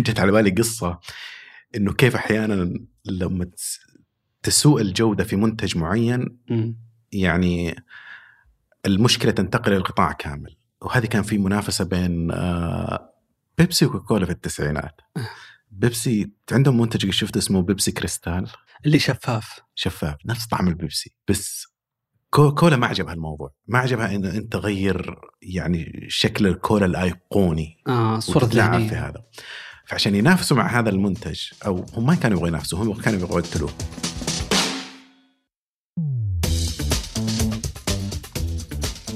جت على بالي قصة إنه كيف أحيانا لما تس- تسوء الجودة في منتج معين. يعني المشكلة تنتقل للقطاع كامل. وهذه كان في منافسة بين آه، بيبسي وكوكاكولا في التسعينات. بيبسي عندهم منتج شفته اسمه بيبسي كريستال. اللي شفاف. شفاف نفس طعم البيبسي. بس كو- كولا ما عجبها الموضوع. ما عجبها إن أنت تغير يعني شكل الكولا الأيقوني. آه وتتلاعب في هذا. فعشان ينافسوا مع هذا المنتج أو هم ما كانوا يبغوا ينافسوا هم كانوا يبغوا يقتلوه.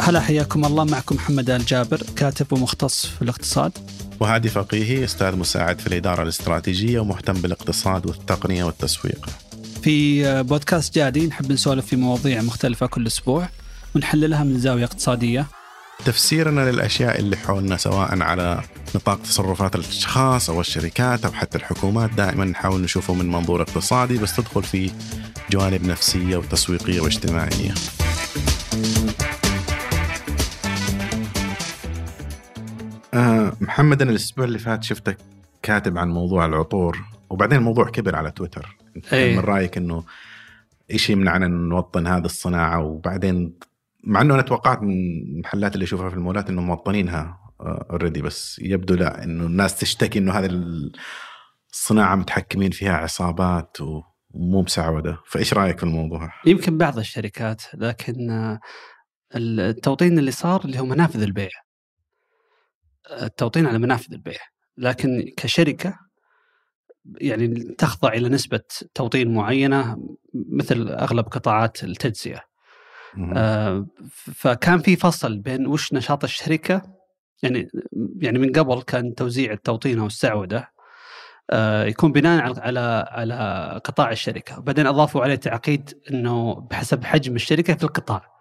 هلا حياكم الله. معكم محمد آل جابر كاتب ومختص في الاقتصاد. وهادي فقيهي أستاذ مساعد في الإدارة الاستراتيجية ومهتم بالاقتصاد والتقنية والتسويق. في بودكاست جادي نحب نسولف في مواضيع مختلفة كل أسبوع ونحللها من زاوية اقتصادية. تفسيرنا للأشياء اللي حولنا سواء على نطاق تصرفات الأشخاص أو الشركات أو حتى الحكومات دائما نحاول نشوفه من منظور اقتصادي بس تدخل فيه جوانب نفسية وتسويقية واجتماعية. آه محمد أنا الأسبوع اللي فات شفتك كاتب عن موضوع العطور وبعدين الموضوع كبر على تويتر إيه. من رأيك إنه إيش يمنعنا نوطن هذه الصناعة وبعدين مع إنه أنا توقعت من المحلات اللي اشوفها في المولات انهم موطنينها اوريدي بس يبدو لا إنه الناس تشتكي إنه هذه الصناعة متحكمين فيها عصابات ومو مسعوده فإيش رأيك في الموضوع؟ يمكن بعض الشركات لكن آه، التوطين اللي صار اللي هو منافذ البيع. التوطين على منافذ البيع. لكن كشركة يعني تخضع إلى نسبة توطين معينة مثل أغلب قطاعات التجزئة. آه، فكان في فصل بين وش نشاط الشركة يعني يعني من قبل كان توزيع التوطين أو السعودة آه، يكون بناء على على على قطاع الشركة وبعدين أضافوا عليه تعقيد إنه بحسب حجم الشركة في القطاع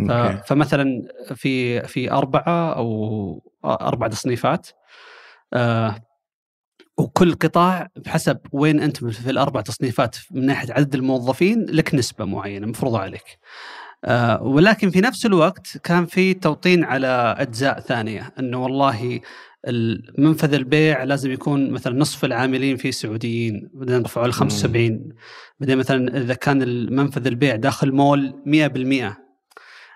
أوكي. فمثلا في في أربعة أو أربع تصنيفات آه، وكل قطاع بحسب وين أنت في الأربع تصنيفات من ناحية عدد الموظفين لك نسبة معينة مفروضة عليك. آه، ولكن في نفس الوقت كان في توطين على أجزاء ثانية إنه والله ال- منفذ البيع لازم يكون مثلا نصف العاملين فيه سعوديين بعدين رفعوا ل 75 بعدين مثلا إذا كان المنفذ البيع داخل مول 100%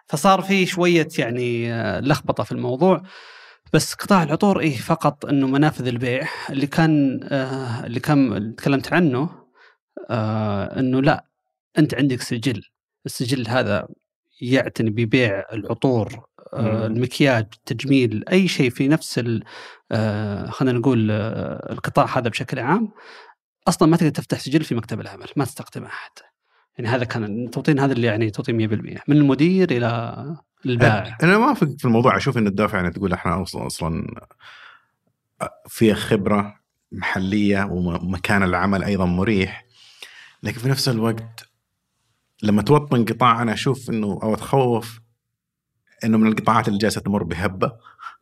فصار في شوية يعني آه، لخبطة في الموضوع. بس قطاع العطور إيه فقط إنه منافذ البيع. اللي كان آه اللي كان تكلمت عنه آه إنه لا أنت عندك سجل. السجل هذا يعتني ببيع العطور. آه المكياج التجميل أي شيء في نفس ال- آه خلينا نقول آه القطاع هذا بشكل عام أصلا ما تقدر تفتح سجل في مكتب العمل ما تستخدمه حتى يعني هذا كان التوطين هذا اللي يعني توطين 100% من المدير إلى البائع أنا ما في الموضوع أشوف إن الدافع يعني تقول إحنا أصلا أصلا فيها خبرة محلية ومكان العمل أيضا مريح لكن في نفس الوقت لما توطن قطاع أنا أشوف إنه أو أتخوف إنه من القطاعات اللي جالسة تمر بهبة.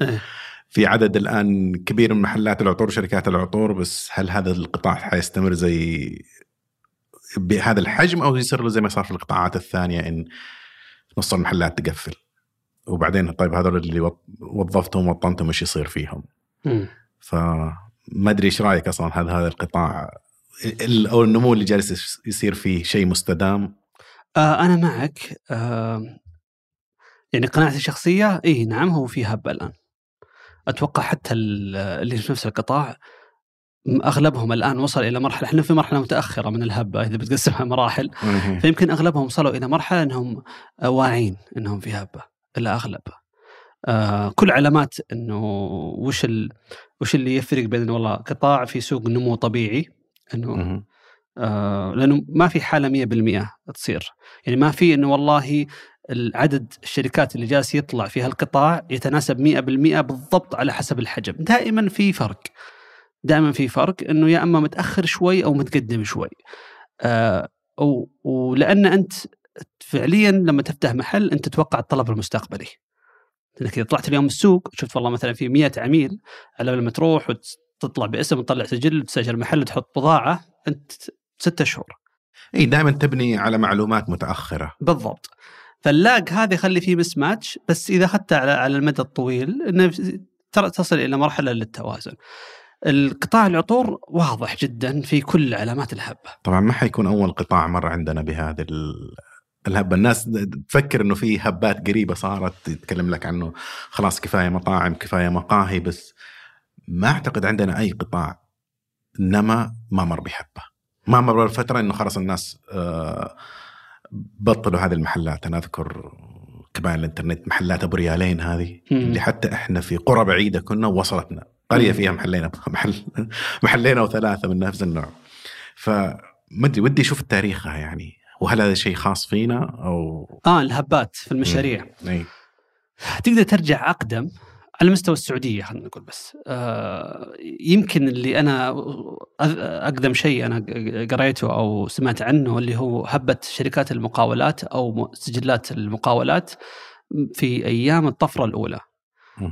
إيه. في عدد الآن كبير من محلات العطور وشركات العطور بس هل هذا القطاع حيستمر زي بهذا الحجم أو يصير له زي ما صار في القطاعات الثانية إن نص المحلات تقفل؟ وبعدين طيب هذول اللي وظفتهم وطنتهم إيش يصير فيهم. فما أدري إيش رأيك أصلا؟ هل هذا القطاع ال- أو النمو اللي جالس يصير فيه شيء مستدام؟ آه أنا معك. آه يعني قناعتي الشخصية إيه نعم هو في هبة الآن. أتوقع حتى ال- اللي في نفس القطاع م- أغلبهم الآن وصل إلى مرحلة إحنا في مرحلة متأخرة من الهبة إذا بتقسمها مراحل. فيمكن أغلبهم وصلوا إلى مرحلة أنهم آه، واعين أنهم في هبة الأغلب آه كل علامات أنه وش ال وش اللي يفرق بين والله قطاع في سوق نمو طبيعي أنه مهم. آه، لأنه ما في حالة 100% تصير. يعني ما في إنه والله العدد الشركات اللي جالس يطلع في هالقطاع يتناسب 100% بالضبط على حسب الحجم. دائما في فرق. دائما في فرق إنه يا إما متأخر شوي أو متقدم شوي. آه و- ولأن أنت فعليا لما تفتح محل أنت تتوقع الطلب المستقبلي. لانك إذا طلعت اليوم السوق شفت والله مثلا في 100 عميل على لما تروح وتطلع باسم وتطلع سجل وتسجل محل وتحط بضاعة أنت ستة شهور. اي دائما تبني على معلومات متأخرة. بالضبط. فاللاج هذا يخلي فيه مس ماتش بس إذا أخذته على على المدى الطويل إنه تصل إلى مرحلة للتوازن. القطاع العطور واضح جدا في كل علامات الهبة. طبعا ما حيكون أول قطاع مر عندنا بهذه ال- الهبة. الناس تفكر إنه في هبات قريبة صارت تتكلم لك عنه. خلاص كفاية مطاعم كفاية مقاهي بس ما أعتقد عندنا أي قطاع نما ما مر بحبه ما مر بفتره إنه خلاص الناس آه، بطلوا هذه المحلات. أنا أذكر كمان الإنترنت محلات أبو ريالين هذه مم. اللي حتى إحنا في قرى بعيدة كنا وصلتنا. قرية مم. فيها محلين محل محلين أو ثلاثة من نفس النوع. فما أدري ودي أشوف تاريخها يعني. وهل هذا شيء خاص فينا أو؟ آه الهبات في المشاريع. إي. تقدر ترجع أقدم؟ على مستوى السعودية خلينا نقول بس. آه يمكن اللي أنا أقدم شيء أنا قريته أو سمعت عنه اللي هو هبة شركات المقاولات أو سجلات المقاولات في أيام الطفرة الأولى.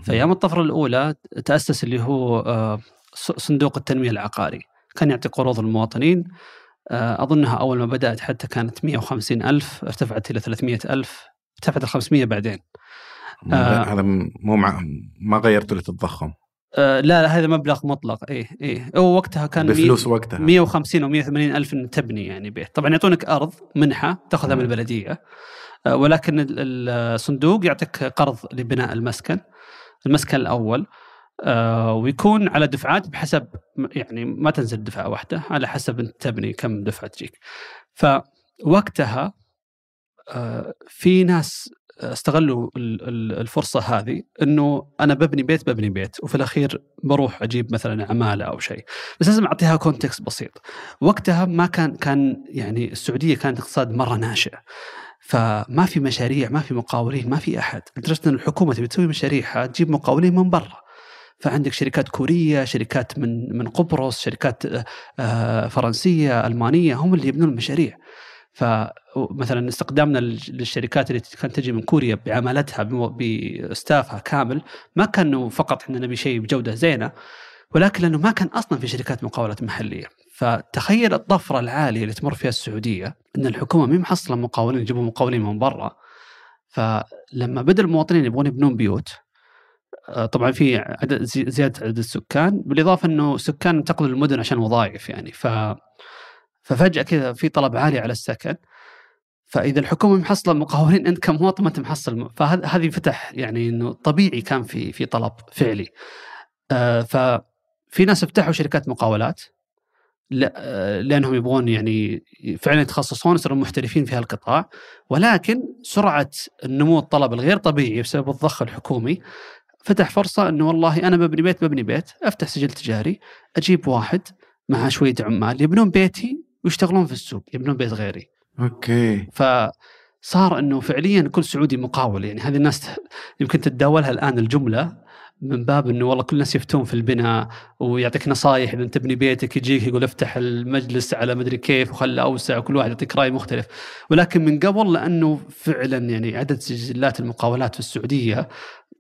في أيام الطفرة الأولى تأسس اللي هو آه، صندوق التنمية العقاري. كان يعطي قروض للمواطنين. آه، أظنها أول ما بدأت حتى كانت 150 ألف ارتفعت إلى 300 ألف ارتفعت ل 500 بعدين. آه. هذا مو مع ما غيرته للتضخم آه، لا لا هذا مبلغ مطلق. اي اي هو وقتها كان بفلوس وقتها. 150 أو 180 ألف ان تبني يعني بيت. طبعا يعطونك أرض منحة تأخذها من. البلدية. آه، ولكن ال- الصندوق يعطيك قرض لبناء المسكن المسكن الأول. آه، ويكون على دفعات بحسب يعني ما تنزل دفعة واحدة على حسب أنت تبني كم دفعة تجيك. فوقتها آه، في ناس استغلوا ال- ال- الفرصة هذه إنه أنا ببني بيت ببني بيت وفي الأخير بروح أجيب مثلا عمالة أو شيء. بس لازم أعطيها كونتكست بسيط. وقتها ما كان كان يعني السعودية كانت اقتصاد مرة ناشئ. فما في مشاريع ما في مقاولين ما في أحد. لدرجه إن الحكومة تبي تسوي مشاريعها تجيب مقاولين من برا. فعندك شركات كورية شركات من من قبرص شركات آه، فرنسية ألمانية هم اللي يبنون المشاريع. فمثلا استخدامنا لل- للشركات اللي كانت تجي من كوريا بعمالتها باستافها كامل ما كانوا فقط إحنا نبي شيء بجودة زينة ولكن لأنه ما كان أصلا في شركات مقاولات محلية. فتخيل الطفرة العالية اللي تمر فيها السعودية إن الحكومة مي محصلة مقاولين يجيبوا مقاولين من برا. فلما بدأ المواطنين يبغون يبنون بيوت آه، طبعا في عدد زي- زيادة عدد السكان بالإضافة إنه سكان انتقلوا للمدن عشان وظائف يعني. ف ففجأة كذا في طلب عالي على السكن فإذا الحكومة محصلة مقاولين أنت كمواطن ما أنت محصل فهذه فتح يعني إنه طبيعي كان في في طلب فعلي. آه، ففي ناس فتحوا شركات مقاولات لا- آه، لأنهم يبغون يعني فعلا يتخصصون يصيرون محترفين في هالقطاع ولكن سرعة النمو الطلب الغير طبيعي بسبب الضخ الحكومي فتح فرصة إنه والله أنا ببني بيت ببني بيت أفتح سجل تجاري أجيب واحد مع شوية عمال يبنون بيتي ويشتغلون في السوق يبنون بيت غيري. أوكي. فصار إنه فعليا كل سعودي مقاول يعني هذه الناس يمكن تتداولها الآن الجملة من باب إنه والله كل الناس يفتون في البناء ويعطيك نصائح إذا تبني بيتك يجيك يقول افتح المجلس على مدري كيف وخله أوسع وكل واحد يعطيك رأي مختلف. ولكن من قبل لأنه فعلا يعني عدد سجلات المقاولات في السعودية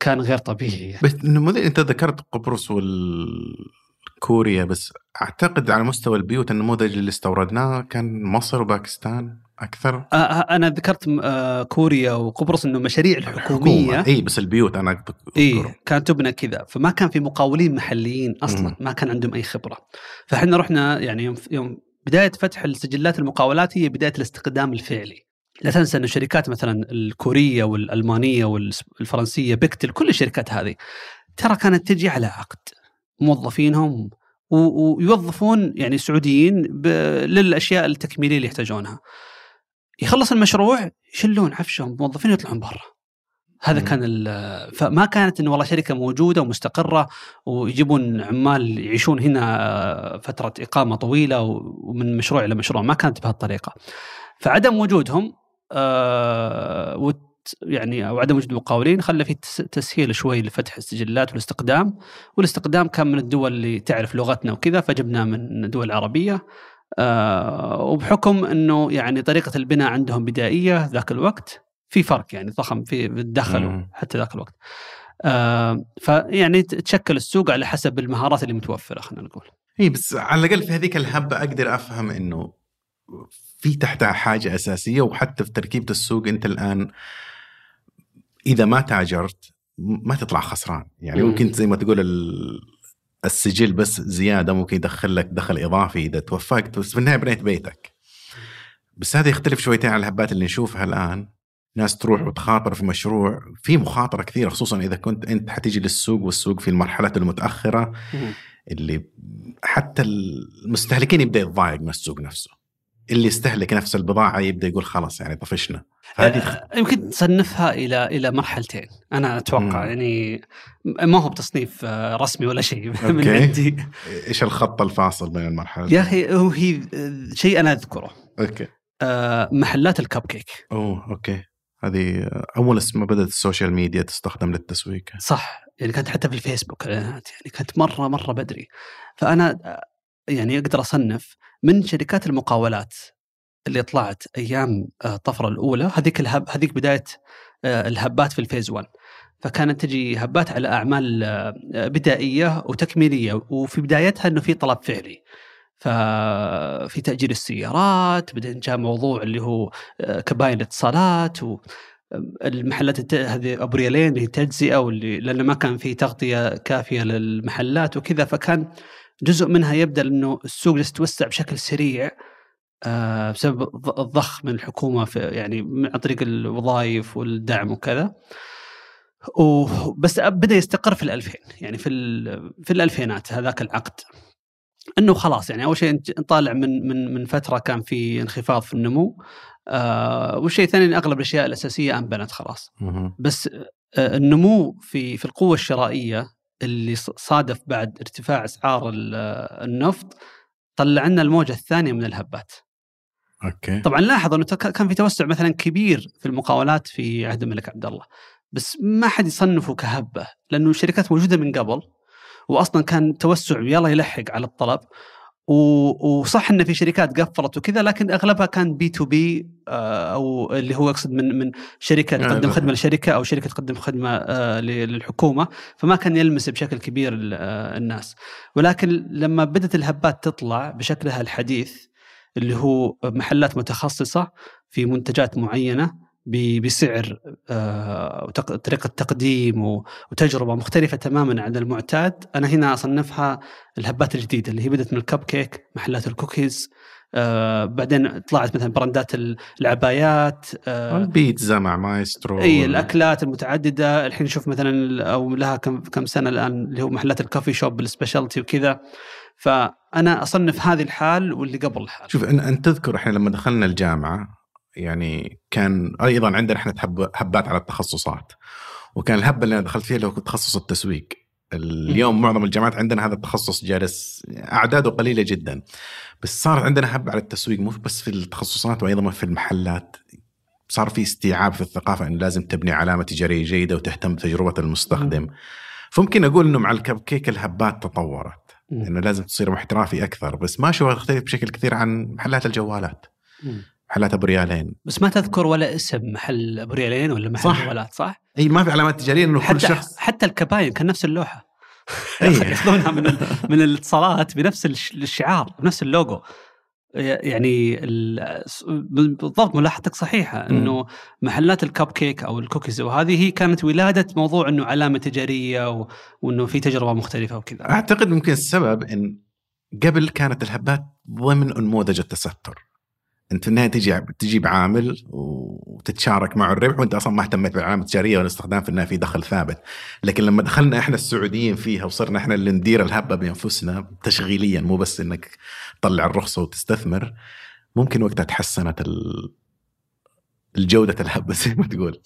كان غير طبيعي. يعني. بس أنت ذكرت قبرص والكوريا بس أعتقد على مستوى البيوت النموذج اللي استوردناه كان مصر وباكستان أكثر. آه، آه، أنا ذكرت آه، كوريا وقبرص إنه مشاريع الحكومية. إي بس البيوت أنا. إي كانت تبنى كذا. فما كان في مقاولين محليين أصلا مم. ما كان عندهم أي خبرة. فإحنا رحنا يعني يوم, يوم بداية فتح السجلات المقاولات هي بداية الاستخدام الفعلي. لا تنسى إنه شركات مثلا الكورية والألمانية والفرنسيه بيكتل كل الشركات هذه ترى كانت تجي على عقد. موظفينهم ويوظفون يعني سعوديين للأشياء التكميلية اللي يحتاجونها. يخلص المشروع يشلون عفشهم موظفين يطلعون برا. هذا مم. كان فما كانت انه والله شركة موجودة ومستقرة ويجيبون عمال يعيشون هنا فترة إقامة طويلة ومن مشروع إلى مشروع ما كانت بهالطريقة. فعدم وجودهم آه يعني أو عدم وجود مقاولين خلى في تس- تسهيل شوي لفتح السجلات والاستقدام. والاستقدام كان من الدول اللي تعرف لغتنا وكذا فجبناه من دول عربية. آه وبحكم إنه يعني طريقة البناء عندهم بدائية ذاك الوقت في فرق يعني ضخم في دخلوا مم. حتى ذاك الوقت. آه فيعني تشكل السوق على حسب المهارات اللي متوفرة خلينا نقول. إي بس على الأقل في هذيك الهبة أقدر أفهم إنه في تحتها حاجة أساسية وحتى في تركيبة السوق أنت الآن إذا ما تاجرت ما تطلع خسران. يعني مم. ممكن زي ما تقول ال- السجل بس زيادة ممكن يدخل لك دخل إضافي إذا توفقت بس في النهاية بنيت بيتك. بس هذا يختلف شويتين عن الهبات اللي نشوفها الآن. ناس تروح وتخاطر في مشروع. في مخاطرة كثيرة خصوصا إذا كنت أنت حتيجي للسوق والسوق في المرحلة المتأخرة اللي حتى المستهلكين يبدأ يتضايق من السوق نفسه. اللي يستهلك نفس البضاعة يبدأ يقول خلاص يعني طفشنا. أه يمكن تصنفها إلى إلى مرحلتين. أنا أتوقع مم. يعني ما هو بتصنيف آه، رسمي ولا شيء. من عندي. إيش الخط الفاصل بين المرحلتين؟ يا أخي هو هي شيء أنا أذكره. أوكي. آه محلات الكب كيك. أوه أوكي. هذه أول ما بدأت ال social media تستخدم للتسويق. صح. يعني كانت حتى في الفيسبوك اعلانات يعني كانت مرة مرة بدري. فأنا يعني أقدر أصنف من شركات المقاولات اللي طلعت أيام آه، الطفرة الأولى. هذيك الهب هذيك بداية آه، الهبات في الفيز 1 فكانت تجي هبات على أعمال آه، بدائية وتكميلية. وفي بدايتها إنه في طلب فعلي. ففي تأجير السيارات بعدين جاء موضوع اللي هو كباين الاتصالات. و المحلات هذه ابو ريالين اللي هي تجزئة واللي لأنه ما كان في تغطية كافية للمحلات وكذا. فكان جزء منها يبدأ إنه السوق جالس يتوسع بشكل سريع آه، بسبب الضخ من الحكومة في يعني عن طريق الوظائف والدعم وكذا. وبس بدأ يستقر في الألفين يعني في في الألفينات هذاك العقد. إنه خلاص يعني أول شيء نطالع من من من فترة كان في انخفاض في النمو آه والشيء الثاني أغلب الأشياء الأساسية أنبنت خلاص. بس آه النمو في في القوة الشرائية اللي صادف بعد ارتفاع أسعار النفط طلع لنا الموجة الثانية من الهبات. أوكي. طبعا لاحظ إنه كان في توسع مثلا كبير في المقاولات في عهد الملك عبد الله. بس ما حد يصنفه كهبة لأنه الشركات موجودة من قبل واصلا كان توسع يلا يلحق على الطلب وصح إن في شركات قفلت وكذا لكن أغلبها كان B2B أو اللي هو يقصد من من شركة يعني تقدم خدمة لشركة أو شركة تقدم خدمة آه، للحكومة فما كان يلمس بشكل كبير آه، الناس. ولكن لما بدأت الهبات تطلع بشكلها الحديث اللي هو محلات متخصصة في منتجات معينة بسعر آه، وطريقه تقديم وتجربة مختلفة تماما عن المعتاد. أنا هنا أصنفها الهبات الجديدة اللي هي بدأت من الكب كيك محلات الكوكيز آه بعدين طلعت مثلا brandات العبايات آه البيتزا مع مايسترو إي الأكلات المتعددة. الحين نشوف مثلا أو لها كم كم سنة الآن اللي هو محلات ال coffee shop ال specialty وكذا. فأنا أصنف هذه الحال واللي قبل الحال. شوف انت تذكر إحنا لما دخلنا الجامعة يعني كان أيضا عندنا إحنا هبات على التخصصات. وكان الهبه اللي أنا دخلت فيها اللي هو تخصص التسويق. اليوم معظم الجامعات عندنا هذا التخصص جالس أعداده قليلة جدا. بس صارت عندنا هبه على التسويق مو بس في التخصصات وأيضا في المحلات. صار في استيعاب في الثقافة انه لازم تبني علامة تجارية جيدة وتهتم بتجربة المستخدم. فممكن أقول إنه مع الكب كيك الهبات تطورت. إنه لازم تصير محترافي أكثر. بس ما اشوفها تختلف بشكل كثير عن محلات الجوالات. محلات ابو ريالين بس ما تذكر ولا اسم محل ابو ريالين ولا محل صح. جوالات صح؟ إي ما في علامات تجارية إنه كل شخص حتى الكباين كان نفس اللوحة. ياخذونها من من الاتصالات بنفس الشعار بنفس اللوجو. يعني بالضبط ملاحظتك صحيحة إنه محلات الكب كيك أو الكوكيز وهذه هي كانت ولادة موضوع إنه علامة تجارية وإنه في تجربة مختلفة وكذا. أعتقد ممكن السبب إن قبل كانت الهبات ضمن أنموذج التستر. انت في النهاية تجي تجيب عامل وتتشارك معه الربح وانت أصلا ما اهتميت بالعلامه التجارية والاستخدام في انها في دخل ثابت. لكن لما دخلنا إحنا السعوديين فيها وصرنا إحنا اللي ندير الهبة بانفسنا تشغيليا مو بس إنك تطلع الرخصة وتستثمر ممكن وقتها تحسنت الجودة الهبة زي ما تقول.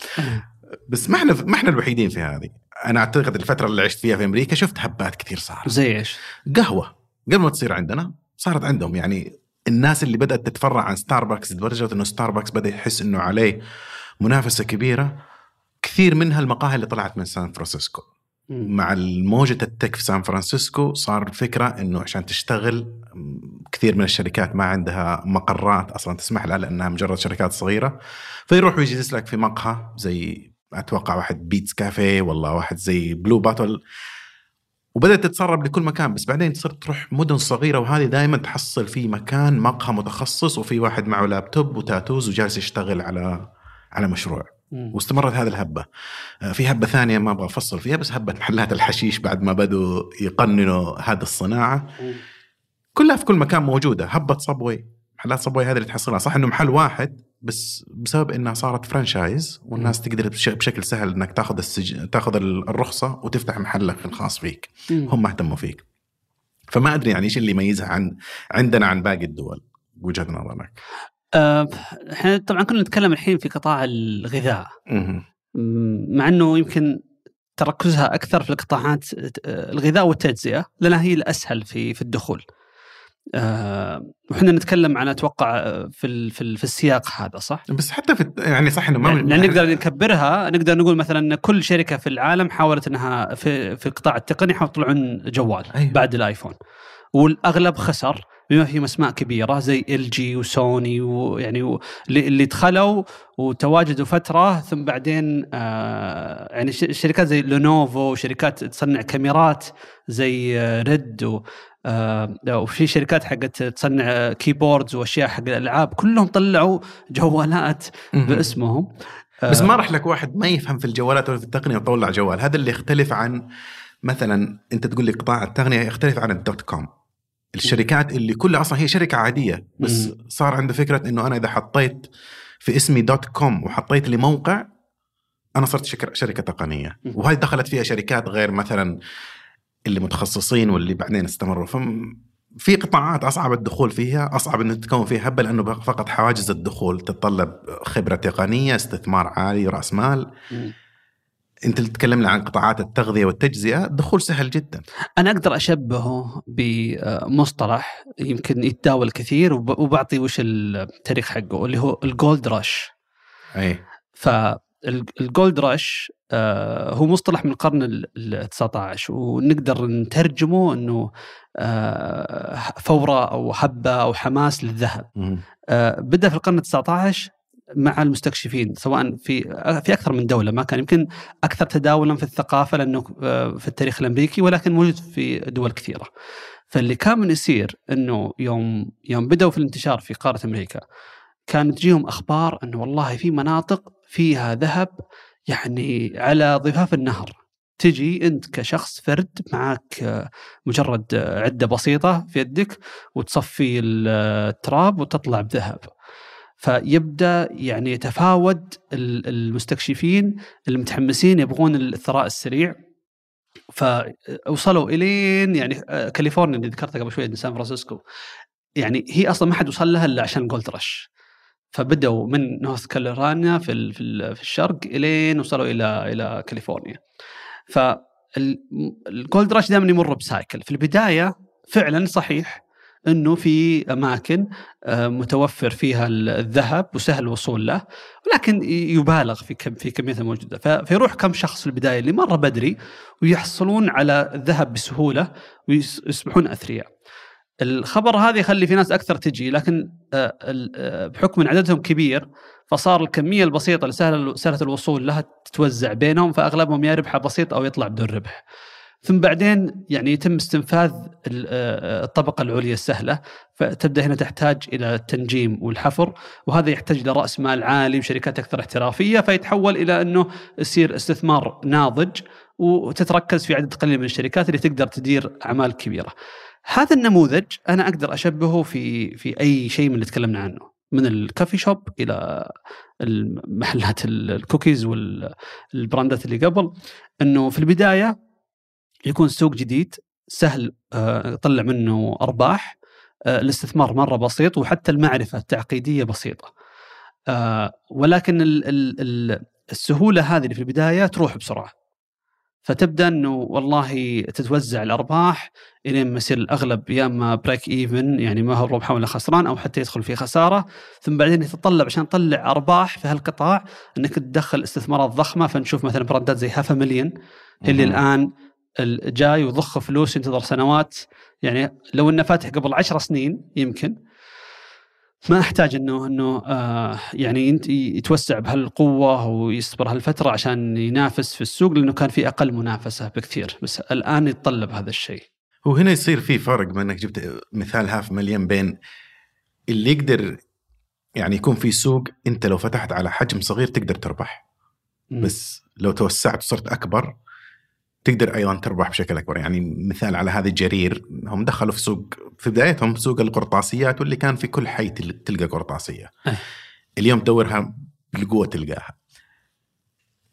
بس ما إحنا ما إحنا الوحيدين في هذه. أنا أعتقد الفترة اللي عشت فيها في أمريكا شفت هبات كثير صارت. زي إيش؟ قهوة. قبل ما تصير عندنا صارت عندهم يعني الناس اللي بدأت تتفرع عن ستاربكس لدرجه إنه ستاربكس بدأ يحس إنه عليه منافسة كبيرة. كثير منها المقاهي اللي طلعت من سان فرانسيسكو مع موجة ال tech في سان فرانسيسكو صار الفكرة إنه عشان تشتغل كثير من الشركات ما عندها مقرات أصلا تسمح لها لأنها مجرد شركات صغيرة. فيروح ويجلس لك في مقهى زي أتوقع واحد Peet's Coffee والله واحد زي Blue Bottle وبدأت تتسرب لكل مكان بس بعدين صرت تروح مدن صغيرة وهذه دائما تحصل في مكان مقهى متخصص وفي واحد معه laptop و tattoos وجالس يشتغل على على مشروع. مم. واستمرت هذه الهبة. آه، في هبة ثانية ما أبغى أفصل فيها بس هبة محلات الحشيش بعد ما بدوا يقننوا هذه الصناعة. كلها في كل مكان موجودة. هبة صبوي محلات صبوي هذه اللي تحصلها. صح إنه محل واحد بس بسبب إنها صارت فرانشايز والناس تقدر بش- بشكل سهل إنك تاخذ السج... تاخذ الرخصة وتفتح محلك الخاص فيك. مم. هم اهتموا فيك. فما أدري يعني إيش اللي يميزها عن عندنا عن باقي الدول وجهة نظرك؟ آه، إحنا طبعا كنا نتكلم الحين في قطاع الغذاء. مع إنه يمكن تركزها أكثر في القطاعات آه، الغذاء والتجزئة لأنها هي الأسهل في في الدخول. آه، وحنا نتكلم عن أتوقع آه، في ال- في ال- في السياق هذا صح؟ بس حتى في يعني صح إنه ما يعني يعني نقدر نكبرها نقدر نقول مثلا إن كل شركة في العالم حاولت إنها في في القطاع التقني حاولوا يطلعون جوال أيوة. بعد الآيفون والأغلب خسر بما فيهم أسماء كبيرة زي LG وسوني ويعني و- اللي دخلوا وتواجدوا فترة ثم بعدين آه يعني شركات زي Lenovo وشركات تصنع كاميرات زي آه، RED و وفي شركات حقت تصنع آه، keyboards وأشياء حق الألعاب كلهم طلعوا جوالات مهم. باسمهم بس آه، ما راح لك واحد ما يفهم في الجوالات ولا في التقنية ويطلع جوال هذا اللي يختلف عن مثلا أنت تقول لي قطاع التقنية يختلف عن ال dot com الشركات اللي كلها أصلا هي شركة عادية بس. صار عنده فكرة إنه أنا إذا حطيت في اسمي dot com وحطيت لي موقع أنا صرت شركة تقنية. وهذه دخلت فيها شركات غير مثلا اللي متخصصين واللي بعدين استمروا. فم في قطاعات أصعب الدخول فيها أصعب انك تكون فيها هبه لأنه فقط حواجز الدخول تتطلب خبرة تقنية استثمار عالي رأس مال. مم. أنت اللي تكلمنا عن قطاعات التغذية والتجزئة الدخول سهل جدا. أنا أقدر أشبهه بمصطلح يمكن يتداول كثير وب- وبعطي وش التاريخ حقه اللي هو ال gold rush إي فال gold rush هو مصطلح من القرن ال 19 ونقدر نترجمه إنه آه، فورة أو هبة أو حماس للذهب. آه، بدأ في القرن ال 19 مع المستكشفين سواء في في أكثر من دولة ما كان يمكن أكثر تداولا في الثقافة لأنه آه، في التاريخ الأمريكي ولكن موجود في دول كثيرة. فاللي كان من يصير إنه يوم يوم بدأوا في الانتشار في قارة أمريكا كانت تجيهم أخبار إنه والله في مناطق فيها ذهب يعني على ضفاف النهر. تجي أنت كشخص فرد معك مجرد عدة بسيطة في يدك وتصفي التراب وتطلع بذهب. فيبدأ يعني يتفاوت ال- المستكشفين المتحمسين يبغون الثراء السريع. فوصلوا إلين يعني آه، كاليفورنيا اللي ذكرتها قبل شوي سان فرانسيسكو. يعني هي أصلا ما حد وصل لها إلا عشان gold rush فبدأوا من North Carolina في في ال- في الشرق إلين وصلوا إلى إلى كاليفورنيا. فال gold rush دائما يمر ب cycle في البداية فعلا صحيح إنه في أماكن آه، متوفر فيها ال- الذهب وسهل الوصول له ولكن يبالغ في كم في كميته الموجوده فيروح كم شخص في البداية اللي مرة بدري ويحصلون على الذهب بسهولة ويصبحون أثرياء. الخبر هذا يخلي في ناس أكثر تجي لكن آه، آه، بحكم إن عددهم كبير فصار الكمية البسيطة اللي سهله سهلة الوصول لها تتوزع بينهم فأغلبهم يا ربحه بسيط أو يطلع بدون ربح. ثم بعدين يعني يتم استنفاذ آه، الطبقة العليا السهلة فتبدأ هنا تحتاج إلى التنجيم والحفر وهذا يحتاج لراس مال عالي وشركات أكثر احترافية فيتحول إلى أنه يصير استثمار ناضج وتتركز في عدد قليل من الشركات اللي تقدر تدير أعمال كبيرة. هذا النموذج أنا أقدر أشبهه في في أي شيء من اللي تكلمنا عنه من ال coffee shop إلى المحلات ال- الكوكيز وال brandات اللي قبل إنه في البداية يكون سوق جديد سهل آه، يطلع منه أرباح آه، الاستثمار مرة بسيط وحتى المعرفة التقنية بسيطة. آه، ولكن ال- ال- ال- السهولة هذه اللي في البداية تروح بسرعة. فتبدأ إنه والله تتوزع الأرباح إلين ما يصير الأغلب يا إما break even يعني ما هو ربح ولا خسران أو حتى يدخل في خسارة. ثم بعدين يتطلب عشان تطلع أرباح في هالقطاع إنك تدخل استثمارات ضخمة. فنشوف مثلا براندات زي Half Million اللي مهم. الآن ال- جاي وضخ فلوس ينتظر سنوات. يعني لو إنه فاتح قبل عشر سنين يمكن. ما أحتاج إنه إنه آه يعني ينت- يتوسع بهالقوة ويصبر هالفترة عشان ينافس في السوق لأنه كان في أقل منافسة بكثير بس الآن يتطلب هذا الشيء. وهنا يصير في فرق بما إنك جبت مثال Half Million بين اللي يقدر يعني يكون في سوق أنت لو فتحت على حجم صغير تقدر تربح. بس لو توسعت وصرت أكبر تقدر أيضا تربح بشكل أكبر يعني مثال على هذه الجرير هم دخلوا في سوق في بدايتهم سوق القرطاسيات واللي كان في كل حي تل- تلقى قرطاسية أيه. اليوم تدورها بالقوة تلقاها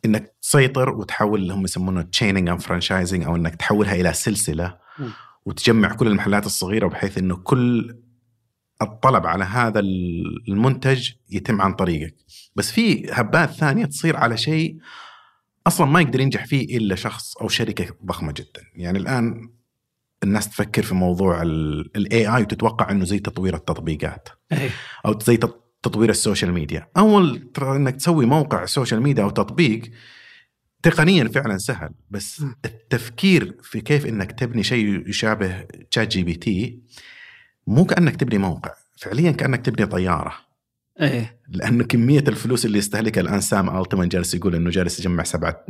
إنك تسيطر وتحول اللي هم يسمونه chaining and franchising أو إنك تحولها إلى سلسلة. وتجمع كل المحلات الصغيرة بحيث إنه كل الطلب على هذا المنتج يتم عن طريقك بس في هبات ثانية تصير على شيء أصلا ما يقدر ينجح فيه إلا شخص أو شركة ضخمة جدا يعني الآن الناس تفكر في موضوع ال AI وتتوقع إنه زي تطوير التطبيقات إيه. أو زي تط- تطوير ال social media أول ترى إنك تسوي موقع social media أو تطبيق تقنيا فعلا سهل بس. التفكير في كيف إنك تبني شيء يشابه ChatGPT مو كأنك تبني موقع فعليا كأنك تبني طيارة إيه. لأنه كمية الفلوس اللي يستهلكها الآن سام ألتمان جالس يقول إنه جالس يجمع سبعة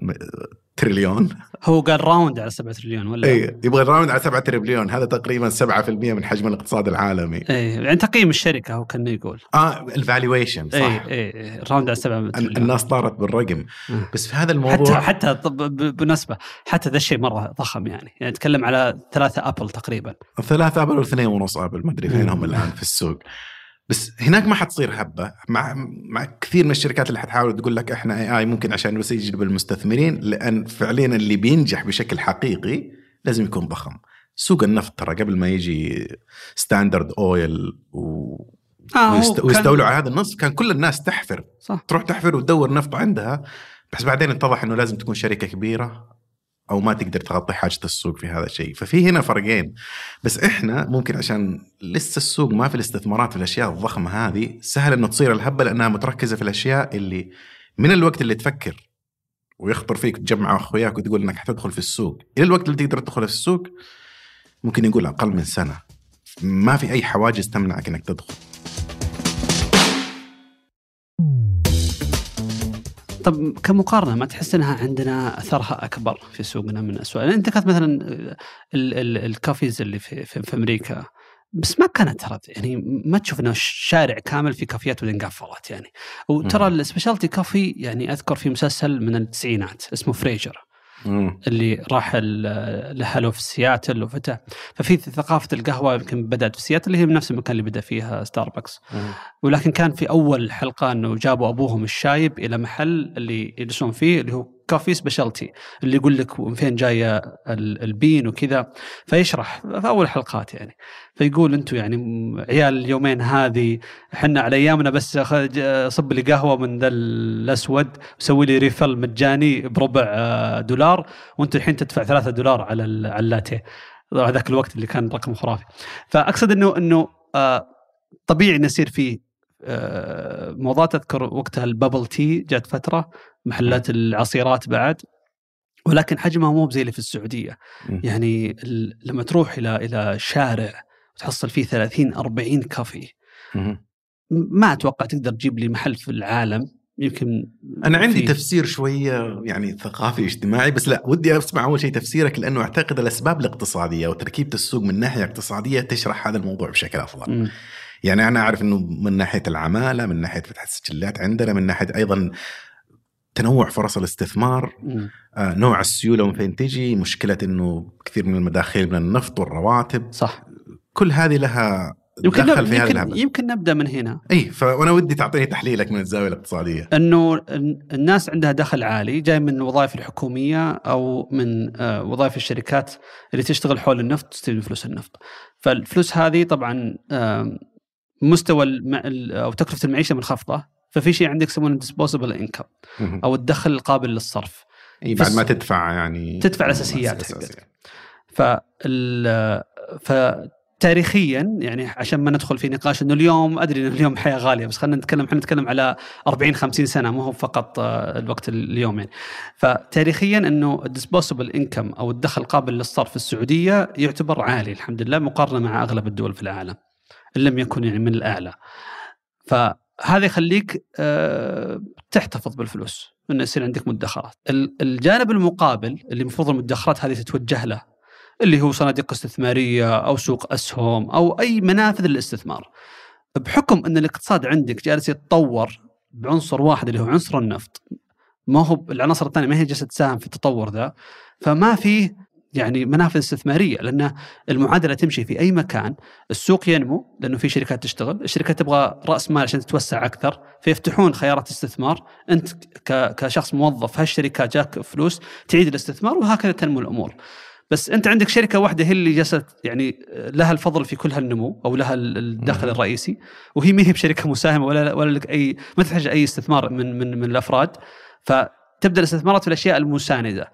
تريليون. هو قال round على 7 تريليون ولا؟ اي يبغى ال round على 7 تريليون. هذا تقريبا 7% من حجم الاقتصاد العالمي. إيه يعني تقييم الشركة هو كان يقول. آه ال valuation صح. إيه إيه round على 7 ال- تريليون. الناس طارت بالرقم. مم. بس في هذا حتى الموضوع حتى ب- بالنسبة حتى ذا الشيء مرة ضخم يعني. يعني نتكلم على ثلاثة Apple تقريبا. ثلاثة Apple واثنين ونص Apple ما أدري فين هم مم. الآن في السوق. بس هناك ما حتصير هبة. مع مع كثير من الشركات اللي حتحاول تقول لك إحنا AI ممكن عشان بس يجذب المستثمرين لأن فعليا اللي بينجح بشكل حقيقي لازم يكون ضخم. سوق النفط ترى قبل ما يجي Standard Oil و... آه ويست... ويستولوا على هذا النصف كان كل الناس تحفر. صح. تروح تحفر وتدور نفط عندها بس بعدين اتضح إنه لازم تكون شركة كبيرة. أو ما تقدر تغطي حاجة السوق في هذا الشيء. ففي هنا فرقين. بس إحنا ممكن عشان لسه السوق ما في الاستثمارات في الأشياء الضخمة هذه سهل إنه تصير الهبة لأنها متركزة في الأشياء اللي من الوقت اللي تفكر ويخطر فيك تجمع أخوياك وتقول إنك حتدخل في السوق. إلى الوقت اللي تقدر تدخل في السوق ممكن يقول أقل من سنة. ما في أي حواجز تمنعك إنك تدخل. طب كمقارنة ما تحس إنها عندنا أثرها أكبر في سوقنا من اسواق يعني أنت كانت مثلا ال- ال- ال cafes اللي في, في, في أمريكا بس ما كانت ترى يعني ما تشوف إنه شارع كامل في كافيات بعدين قفلت يعني. وترى. ال specialty coffee يعني أذكر في مسلسل من التسعينات اسمه Frasier مم. اللي راح ال- لحاله في سياتل وفتح ففي ثقافة القهوة يمكن بدأت في سياتل اللي هي نفس المكان اللي بدأ فيها ستاربكس مم. ولكن كان في أول حلقة إنه جابوا أبوهم الشايب إلى محل اللي يجلسون فيه اللي هو cafe specialty اللي يقول لك من فين جاية ال- bean وكذا فيشرح في أول حلقات يعني. فيقول أنتم يعني عيال اليومين هذه إحنا على أيامنا بس صب لي قهوة من ذا الأسود وسوي لي refill مجاني بربع آه، دولار وانت الحين تدفع ثلاثة دولار على ال- على اللاتيه. طبعاً ذاك الوقت اللي كان رقم خرافي. فأقصد إنه إنه آه، طبيعي إنه يصير فيه موضات اذكر وقتها البابل تي جات فترة محلات العصيرات بعد ولكن حجمها مو زي اللي في السعودية. يعني لما تروح إلى إلى شارع وتحصل فيه 30 40 كافي. ما أتوقع تقدر تجيب لي محل في العالم يمكن أنا عندي في- تفسير شوية يعني ثقافي اجتماعي بس لا ودي أسمع أول شيء تفسيرك لأنه أعتقد الأسباب الاقتصادية وتركيبة السوق من ناحية اقتصادية تشرح هذا الموضوع بشكل أفضل. يعني أنا أعرف إنه من ناحية العمالة، من ناحية فتح السجلات عندنا، من ناحية أيضا تنوع فرص الاستثمار،. آه، نوع السيولة من فين تجي، مشكلة إنه كثير من المداخيل من النفط والرواتب، صح كل هذه لها يمكن دخل في يمكن. يمكن نبدأ من هنا إي فأنا ودي تعطيني تحليلك من الزاوية الاقتصادية. إنه ال- الناس عندها دخل عالي جاي من الوظائف الحكومية أو من آه، وظائف الشركات اللي تشتغل حول النفط تستلم فلوس النفط. فالفلوس هذه طبعا مستوى الم... ال- أو تكلفة المعيشة منخفضة ففي شيء عندك يسمونه ديسبوسبل انكم. أو الدخل القابل للصرف. إي بعد ما تدفع يعني تدفع الأساسيات حقتك. فال فتاريخيا يعني عشان ما ندخل في نقاش إنه اليوم أدري إنه اليوم حياه غالية بس خلينا نتكلم إحنا نتكلم على 40 50 سنة مو هو فقط آه، الوقت اليوم يعني فتاريخيا إنه الديسبوسبل انكم أو الدخل القابل للصرف في السعودية يعتبر عالي الحمد لله مقارنة مع أغلب الدول في العالم إن لم يكن يعني من الأعلى فهذا يخليك آه، تحتفظ بالفلوس إنه يصير عندك مدخرات ال- الجانب المقابل اللي المفروض المدخرات هذه تتوجه له اللي هو صناديق استثمارية أو سوق أسهم أو أي منافذ للاستثمار. بحكم إن الاقتصاد عندك جالس يتطور بعنصر واحد اللي هو عنصر النفط ما هو العناصر الثانية ما هي جالسة تساهم في التطور ذا فما في يعني منافذ استثمارية لأن المعادلة تمشي في أي مكان، السوق ينمو لأنه في شركات تشتغل، الشركات تبغى رأس مال عشان تتوسع أكثر، فيفتحون خيارات استثمار، أنت كشخص موظف هالشركات جاك فلوس تعيد الاستثمار وهكذا تنمو الأمور. بس أنت عندك شركة واحدة هي اللي جالسه يعني لها الفضل في كل هالنمو أو لها الدخل الرئيسي وهي ما هي بشركة مساهمة ولا ولا لك أي ما تحتاج أي استثمار من من من الأفراد. فتبدأ الاستثمارات في الأشياء المساندة.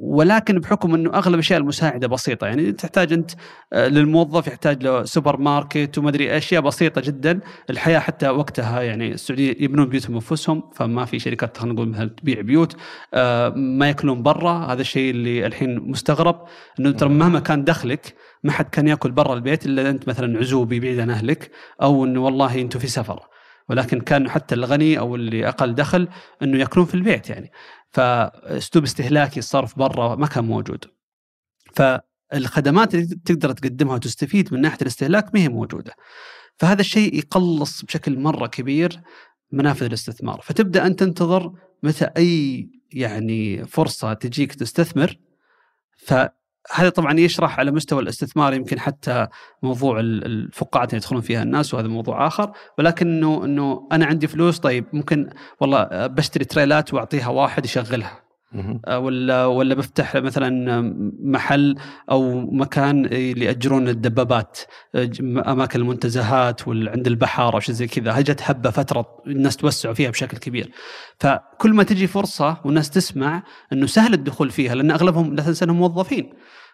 ولكن بحكم إنه أغلب الأشياء المساعدة بسيطة. يعني تحتاج أنت آه، للموظف يحتاج له سوبر ماركت وما أدري أشياء بسيطة جدا. الحياة حتى وقتها يعني السعودية يبنون بيوتهم أنفسهم فما في شركات خلينا نقول مثلا تبيع بيوت آه، ما يأكلون برا. هذا الشيء اللي الحين مستغرب إنه ترى مهما كان دخلك ما حد كان يأكل برا البيت إلا أنت مثلا عزوبي بعيد عن أهلك أو إنه والله أنتم في سفر. ولكن كان حتى الغني أو اللي أقل دخل إنه يأكلون في البيت يعني. فأسلوب استهلاكي الصرف برا ما كان موجود. فالخدمات اللي تقدر تقدمها وتستفيد من ناحية الاستهلاك ما هي موجودة. فهذا الشيء يقلص بشكل مرة كبير منافذ الاستثمار. فتبدأ انت تنتظر متى أي يعني فرصة تجيك تستثمر. ف هذا طبعا يشرح على مستوى الاستثمار يمكن حتى موضوع الفقاعات اللي يدخلون فيها الناس وهذا موضوع آخر. ولكن انه إنه أنا عندي فلوس طيب ممكن والله بشتري تريلات وأعطيها واحد يشغلها. ولا ولا بفتح مثلا محل أو مكان اللي ياجرون الدبابات آه، أماكن المنتزهات وعند البحر أو شيء زي كذا. هجت هبه فترة الناس توسعوا فيها بشكل كبير. فكل ما تجي فرصة والناس تسمع إنه سهل الدخول فيها لأن أغلبهم لا تنسى إنهم موظفين.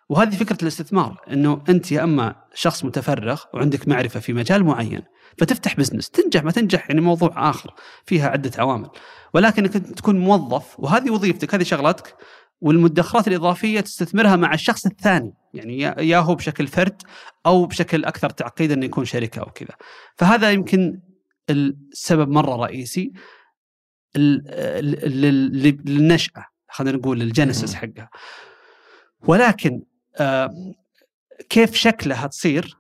وهذه فكرة الاستثمار إنه أنت يا أما شخص متفرغ وعندك معرفة في مجال معين فتفتح بزنس تنجح ما تنجح يعني موضوع آخر فيها عدة عوامل. ولكن إنك تكون موظف وهذه وظيفتك هذه شغلتك والمدخرات الإضافية تستثمرها مع الشخص الثاني يعني يا هو بشكل فرد أو بشكل أكثر تعقيدا إنه يكون شركه أو كذا. فهذا يمكن السبب مرة رئيسي للنشأة خلينا نقول للجنسس حقها. ولكن آه، كيف شكلها تصير؟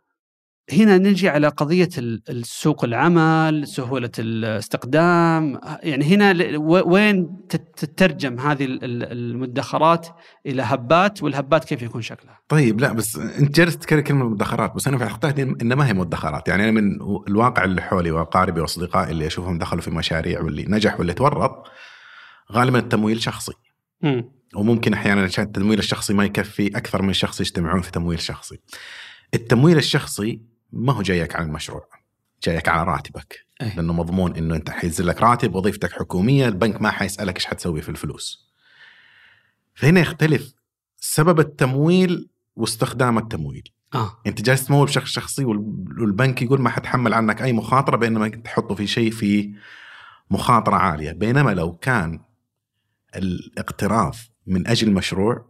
هنا نجي على قضية السوق العمل سهولة الاستقدام يعني هنا وين تترجم هذه المدخرات إلى هبات والهبات كيف يكون شكلها طيب لا بس أنت جالس تذكر كلمة مدخرات بس أنا في أعتقد إن ما هي مدخرات يعني أنا من الواقع اللي حولي وأقاربي وأصدقائي اللي أشوفهم دخلوا في مشاريع واللي نجح واللي تورط غالبا التمويل شخصي م. وممكن أحيانا عشان التمويل الشخصي ما يكفي أكثر من شخص يجتمعون في تمويل شخصي. التمويل الشخصي ما هو جايك على المشروع. جايك على راتبك. أي. لأنه مضمون إنه أنت حينزل لك راتب وظيفتك حكومية البنك ما حيسألك إيش حتسوي في الفلوس. فهنا يختلف سبب التمويل واستخدام التمويل. آه. أنت جالس تمول بشخص شخصي والبنك يقول ما حتحمل عنك أي مخاطرة بينما تحطه في شيء في مخاطرة عالية. بينما لو كان الاقتراض من أجل مشروع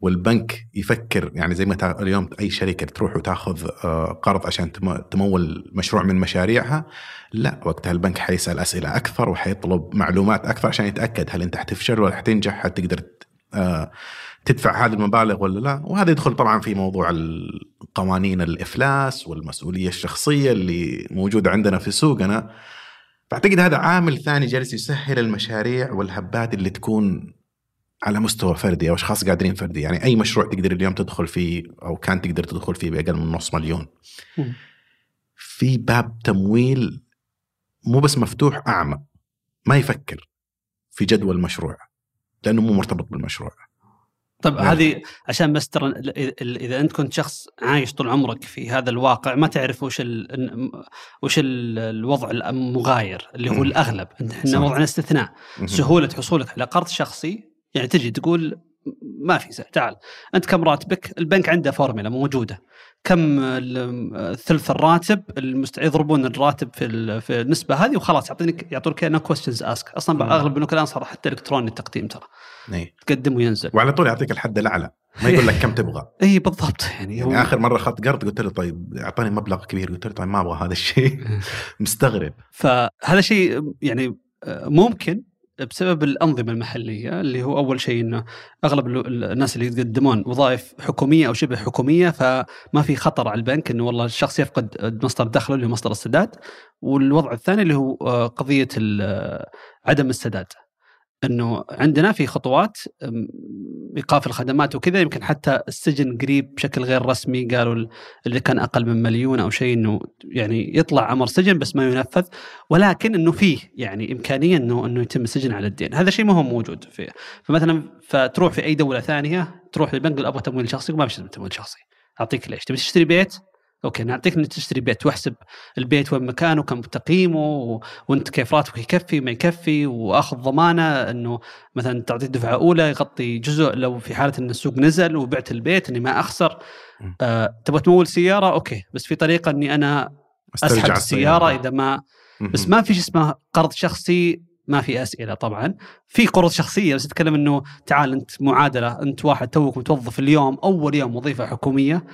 والبنك يفكر يعني زي ما اليوم أي شركة تروح وتاخذ آه، قرض عشان تمول مشروع من مشاريعها لا وقتها البنك حيسأل أسئلة أكثر وحيطلب معلومات أكثر عشان يتأكد هل أنت حتفشل ولا حتنجح حتقدر آه، تدفع هذه المبالغ ولا لا. وهذا يدخل طبعا في موضوع القوانين الإفلاس والمسؤولية الشخصية اللي موجودة عندنا في سوقنا. فاعتقد هذا عامل ثاني جالس يسهل المشاريع والهبات اللي تكون على مستوى فردي أو أشخاص قادرين فردي. يعني أي مشروع تقدر اليوم تدخل فيه أو كان تقدر تدخل فيه بأقل من نص مليون. في باب تمويل مو بس مفتوح أعمى. ما يفكر في جدوى المشروع لأنه مو مرتبط بالمشروع. طيب يعني. هذه عشان بس ترى اذا أنت كنت شخص عايش طول عمرك في هذا الواقع ما تعرف وش ال وش ال الوضع المغاير اللي هو الأغلب. إحنا وضعنا استثناء. سهولة حصولك على قرض شخصي يعني تجي تقول ما في تعال أنت كم راتبك؟ البنك عنده فورمولا موجودة. كم ثلث الراتب المست... يضربون الراتب في في النسبة هذه وخلاص يعطينك يعطونك no questions asked أصلا أغلب البنوك الآن صار حتى إلكتروني التقديم ترى. تقدم وينزل. وعلى طول يعطيك الحد الأعلى. ما يقول لك كم تبغى. إي بالضبط. يعني, يعني هو... آخر مرة أخذت قرض قلت له طيب أعطاني مبلغ كبير. قلت له طيب ما أبغى هذا الشيء. مستغرب. فهذا شيء يعني آه، ممكن بسبب الأنظمة المحلية اللي هو أول شيء إنه أغلب الناس اللي يقدمون وظائف حكومية أو شبه حكومية فما في خطر على البنك إنه والله الشخص يفقد مصدر دخله اللي هو مصدر السداد. والوضع الثاني اللي هو آه، قضية عدم السداد. إنه عندنا في خطوات إيقاف الخدمات وكذا يمكن حتى السجن قريب بشكل غير رسمي قالوا اللي كان أقل من مليون أو شيء إنه يعني يطلع أمر سجن بس ما ينفذ ولكن إنه فيه يعني إمكانية إنه إنه يتم السجن على الدين. هذا شيء ما هو موجود في فمثلا فتروح في أي دولة ثانية تروح للبنك أبغى تمويل شخصي وما في تمويل شخصي. أعطيك ليش؟ تبي تشتري بيت؟ أوكي نعطيك إنك تشتري بيت واحسب البيت وين مكانه كم تقييمه و... وأنت كيف راتبك يكفي ما يكفي وآخذ ضمانة إنه مثلا تعطيك دفعة أولى يغطي جزء لو في حالة إن السوق نزل وبعت البيت إني ما أخسر. آه تبغى تمول سيارة؟ أوكي بس في طريقة إني أنا أسحب السيارة. إذا ما بس ما في شيء اسمه قرض شخصي ما في أسئلة طبعا. في قروض شخصية بس تتكلم إنه تعال أنت معادلة أنت واحد توك متوظف اليوم أول يوم وظيفة حكومية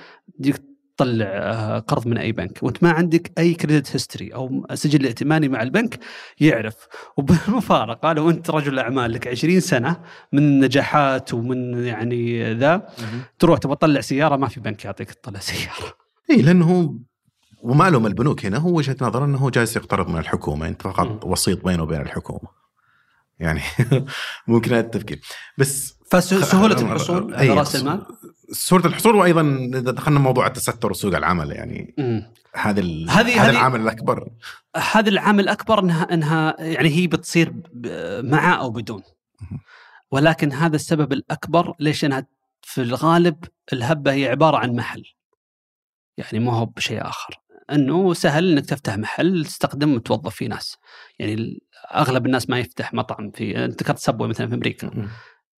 تطلع آه، قرض من أي بنك. وأنت ما عندك أي credit history أو سجل ائتماني مع البنك يعرف. وبالمفارقة لو انت رجل أعمال لك 20 سنة من نجاحات ومن يعني ذا تروح تبغى تطلع سيارة ما في بنك يعطيك تطلع سيارة. إي لأنه هو وما لهم البنوك هنا هو وجهة نظر إنه هو جالس يقترض من الحكومة. أنت فقط وسيط بينه وبين الحكومة. يعني ممكن هذا التفكير. بس فسهولة الحصول على رأس المال؟ سهوله الحصول وأيضا إذا دخلنا موضوع التستر وسوق العمل يعني هذا هذا العامل الأكبر. هذا العامل الأكبر انها انها يعني هي بتصير مع أو بدون. ولكن هذا السبب الأكبر ليش انها في الغالب الهبة هي عبارة عن محل. يعني ما هو بشيء آخر. إنه سهل إنك تفتح محل تستخدم وتوظف فيه ناس. يعني أغلب الناس ما يفتح مطعم في ذكرت سبوي مثلا في أمريكا.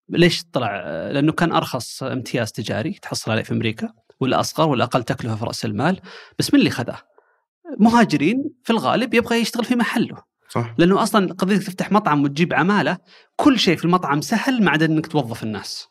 ليش طلع؟ لأنه كان أرخص امتياز تجاري تحصل عليه في أمريكا والاصغر والاقل تكلفة في رأس المال بس من اللي خذاه؟ مهاجرين في الغالب يبغى يشتغل في محله صح لأنه أصلا قضية تفتح مطعم وتجيب عمالة كل شيء في المطعم سهل ما عدا إنك توظف الناس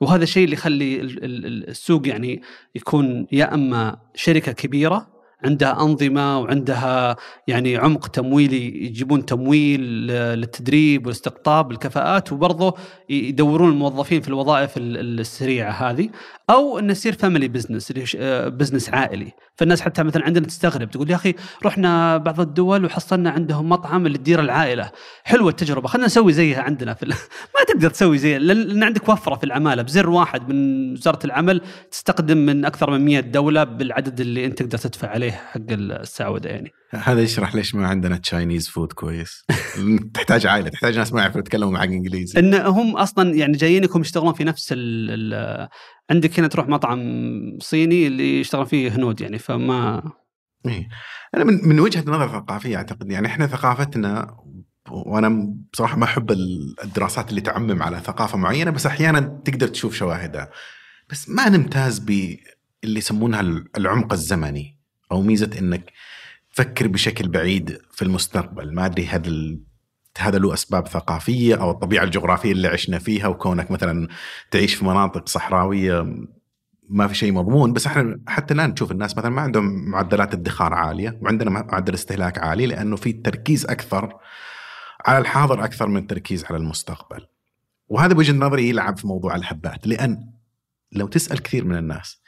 وهذا الشيء اللي يخلي السوق يعني يكون يا إما شركة كبيرة عندها أنظمة وعندها يعني عمق تمويلي يجيبون تمويل للتدريب والاستقطاب الكفاءات وبرضه يدورون الموظفين في الوظائف السريعة هذه أو إنه يصير family business business عائلي. فالناس حتى مثلا عندنا تستغرب تقول يا أخي رحنا بعض الدول وحصلنا عندهم مطعم اللي تدير العائلة. حلوة التجربة خلينا نسوي زيها عندنا في ما تقدر تسوي زي لأن عندك وفرة في العمالة. بزر واحد من وزارة العمل تستقدم من أكثر من 100 دولة بالعدد اللي أنت تقدر تدفع عليه حق السعودة يعني. هذا يشرح ليش ما عندنا Chinese food كويس. تحتاج عائلة تحتاج ناس ما يعرفوا يتكلموا معك إنجليزي. إن هم أصلا يعني جايينكم يشتغلون في نفس ال ال عندك هنا تروح مطعم صيني اللي يشتغل فيه هنود يعني فما إيه. أنا من من وجهة نظر ثقافية أعتقد يعني إحنا ثقافتنا وأنا بصراحة ما أحب الدراسات اللي تعمم على ثقافة معينة بس أحيانا تقدر تشوف شواهدها. بس ما نمتاز باللي يسمونها العمق الزمني أو ميزة إنك تفكر بشكل بعيد في المستقبل. ما أدري هذا هذا له أسباب ثقافية أو الطبيعة الجغرافية اللي عشنا فيها وكونك مثلا تعيش في مناطق صحراوية ما في شيء مضمون. بس إحنا حتى الآن نشوف الناس مثلا ما عندهم معدلات ادخار عالية وعندنا معدل استهلاك عالي لأنه في تركيز أكثر على الحاضر أكثر من التركيز على المستقبل. وهذا بوجهة نظري يلعب في موضوع الهبات. لأن لو تسأل كثير من الناس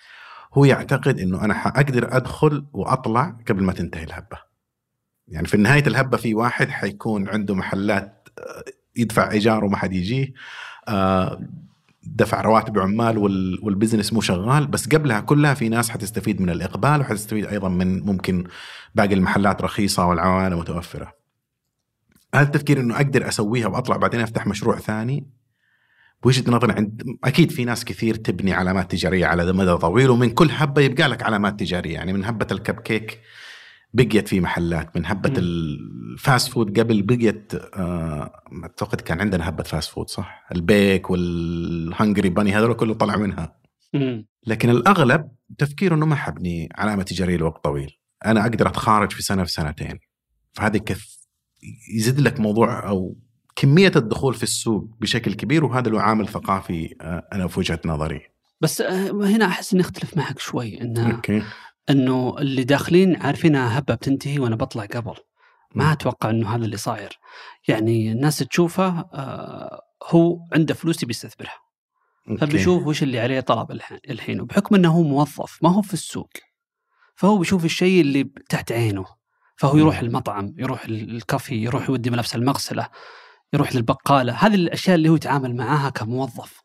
هو يعتقد إنه أنا حأقدر أدخل وأطلع قبل ما تنتهي الهبة. يعني في نهاية الهبة في واحد حيكون عنده محلات آه، يدفع إيجار وما حد يجيه آه، دفع رواتب عمال والبزنس مو شغال بس قبلها كلها في ناس حتستفيد من الإقبال وحتستفيد أيضا من ممكن باقي المحلات رخيصة والعوائل متوفرة. هذا التفكير إنه أقدر أسويها وأطلع بعدين أفتح مشروع ثاني بوجهة نظري عند أكيد في ناس كثير تبني علامات تجارية على مدى طويل ومن كل هبة يبقى لك علامات تجارية. يعني من هبة الكب كيك بقيت في محلات من هبة ال fast food قبل بقيت آه، أعتقد كان عندنا هبة fast food صح؟ البيك وال Hungry Bunny هذول كله طلع منها. لكن الأغلب تفكير إنه ما حبني علامة تجارية لوقت طويل. أنا أقدر أتخارج في سنة في سنتين. فهذه كيف يزيد لك موضوع أو كمية الدخول في السوق بشكل كبير وهذا له عامل ثقافي آه، أنا في وجهة نظري. بس آه، هنا أحس إني أختلف معك شوي إنه أوكي. إنه اللي داخلين عارفينها هبة بتنتهي وأنا بطلع قبل. ما أتوقع إنه هذا اللي صاير. يعني الناس تشوفه آه هو عنده فلوس يبي يستثمرها. فبيشوف وش اللي عليه طلب الحين وبحكم إنه هو موظف ما هو في السوق. فهو بيشوف الشيء اللي تحت عينه. فهو يروح المطعم يروح الكافي يروح يودي ملابس المغسلة. يروح للبقالة. هذه الأشياء اللي هو يتعامل معاها كموظف.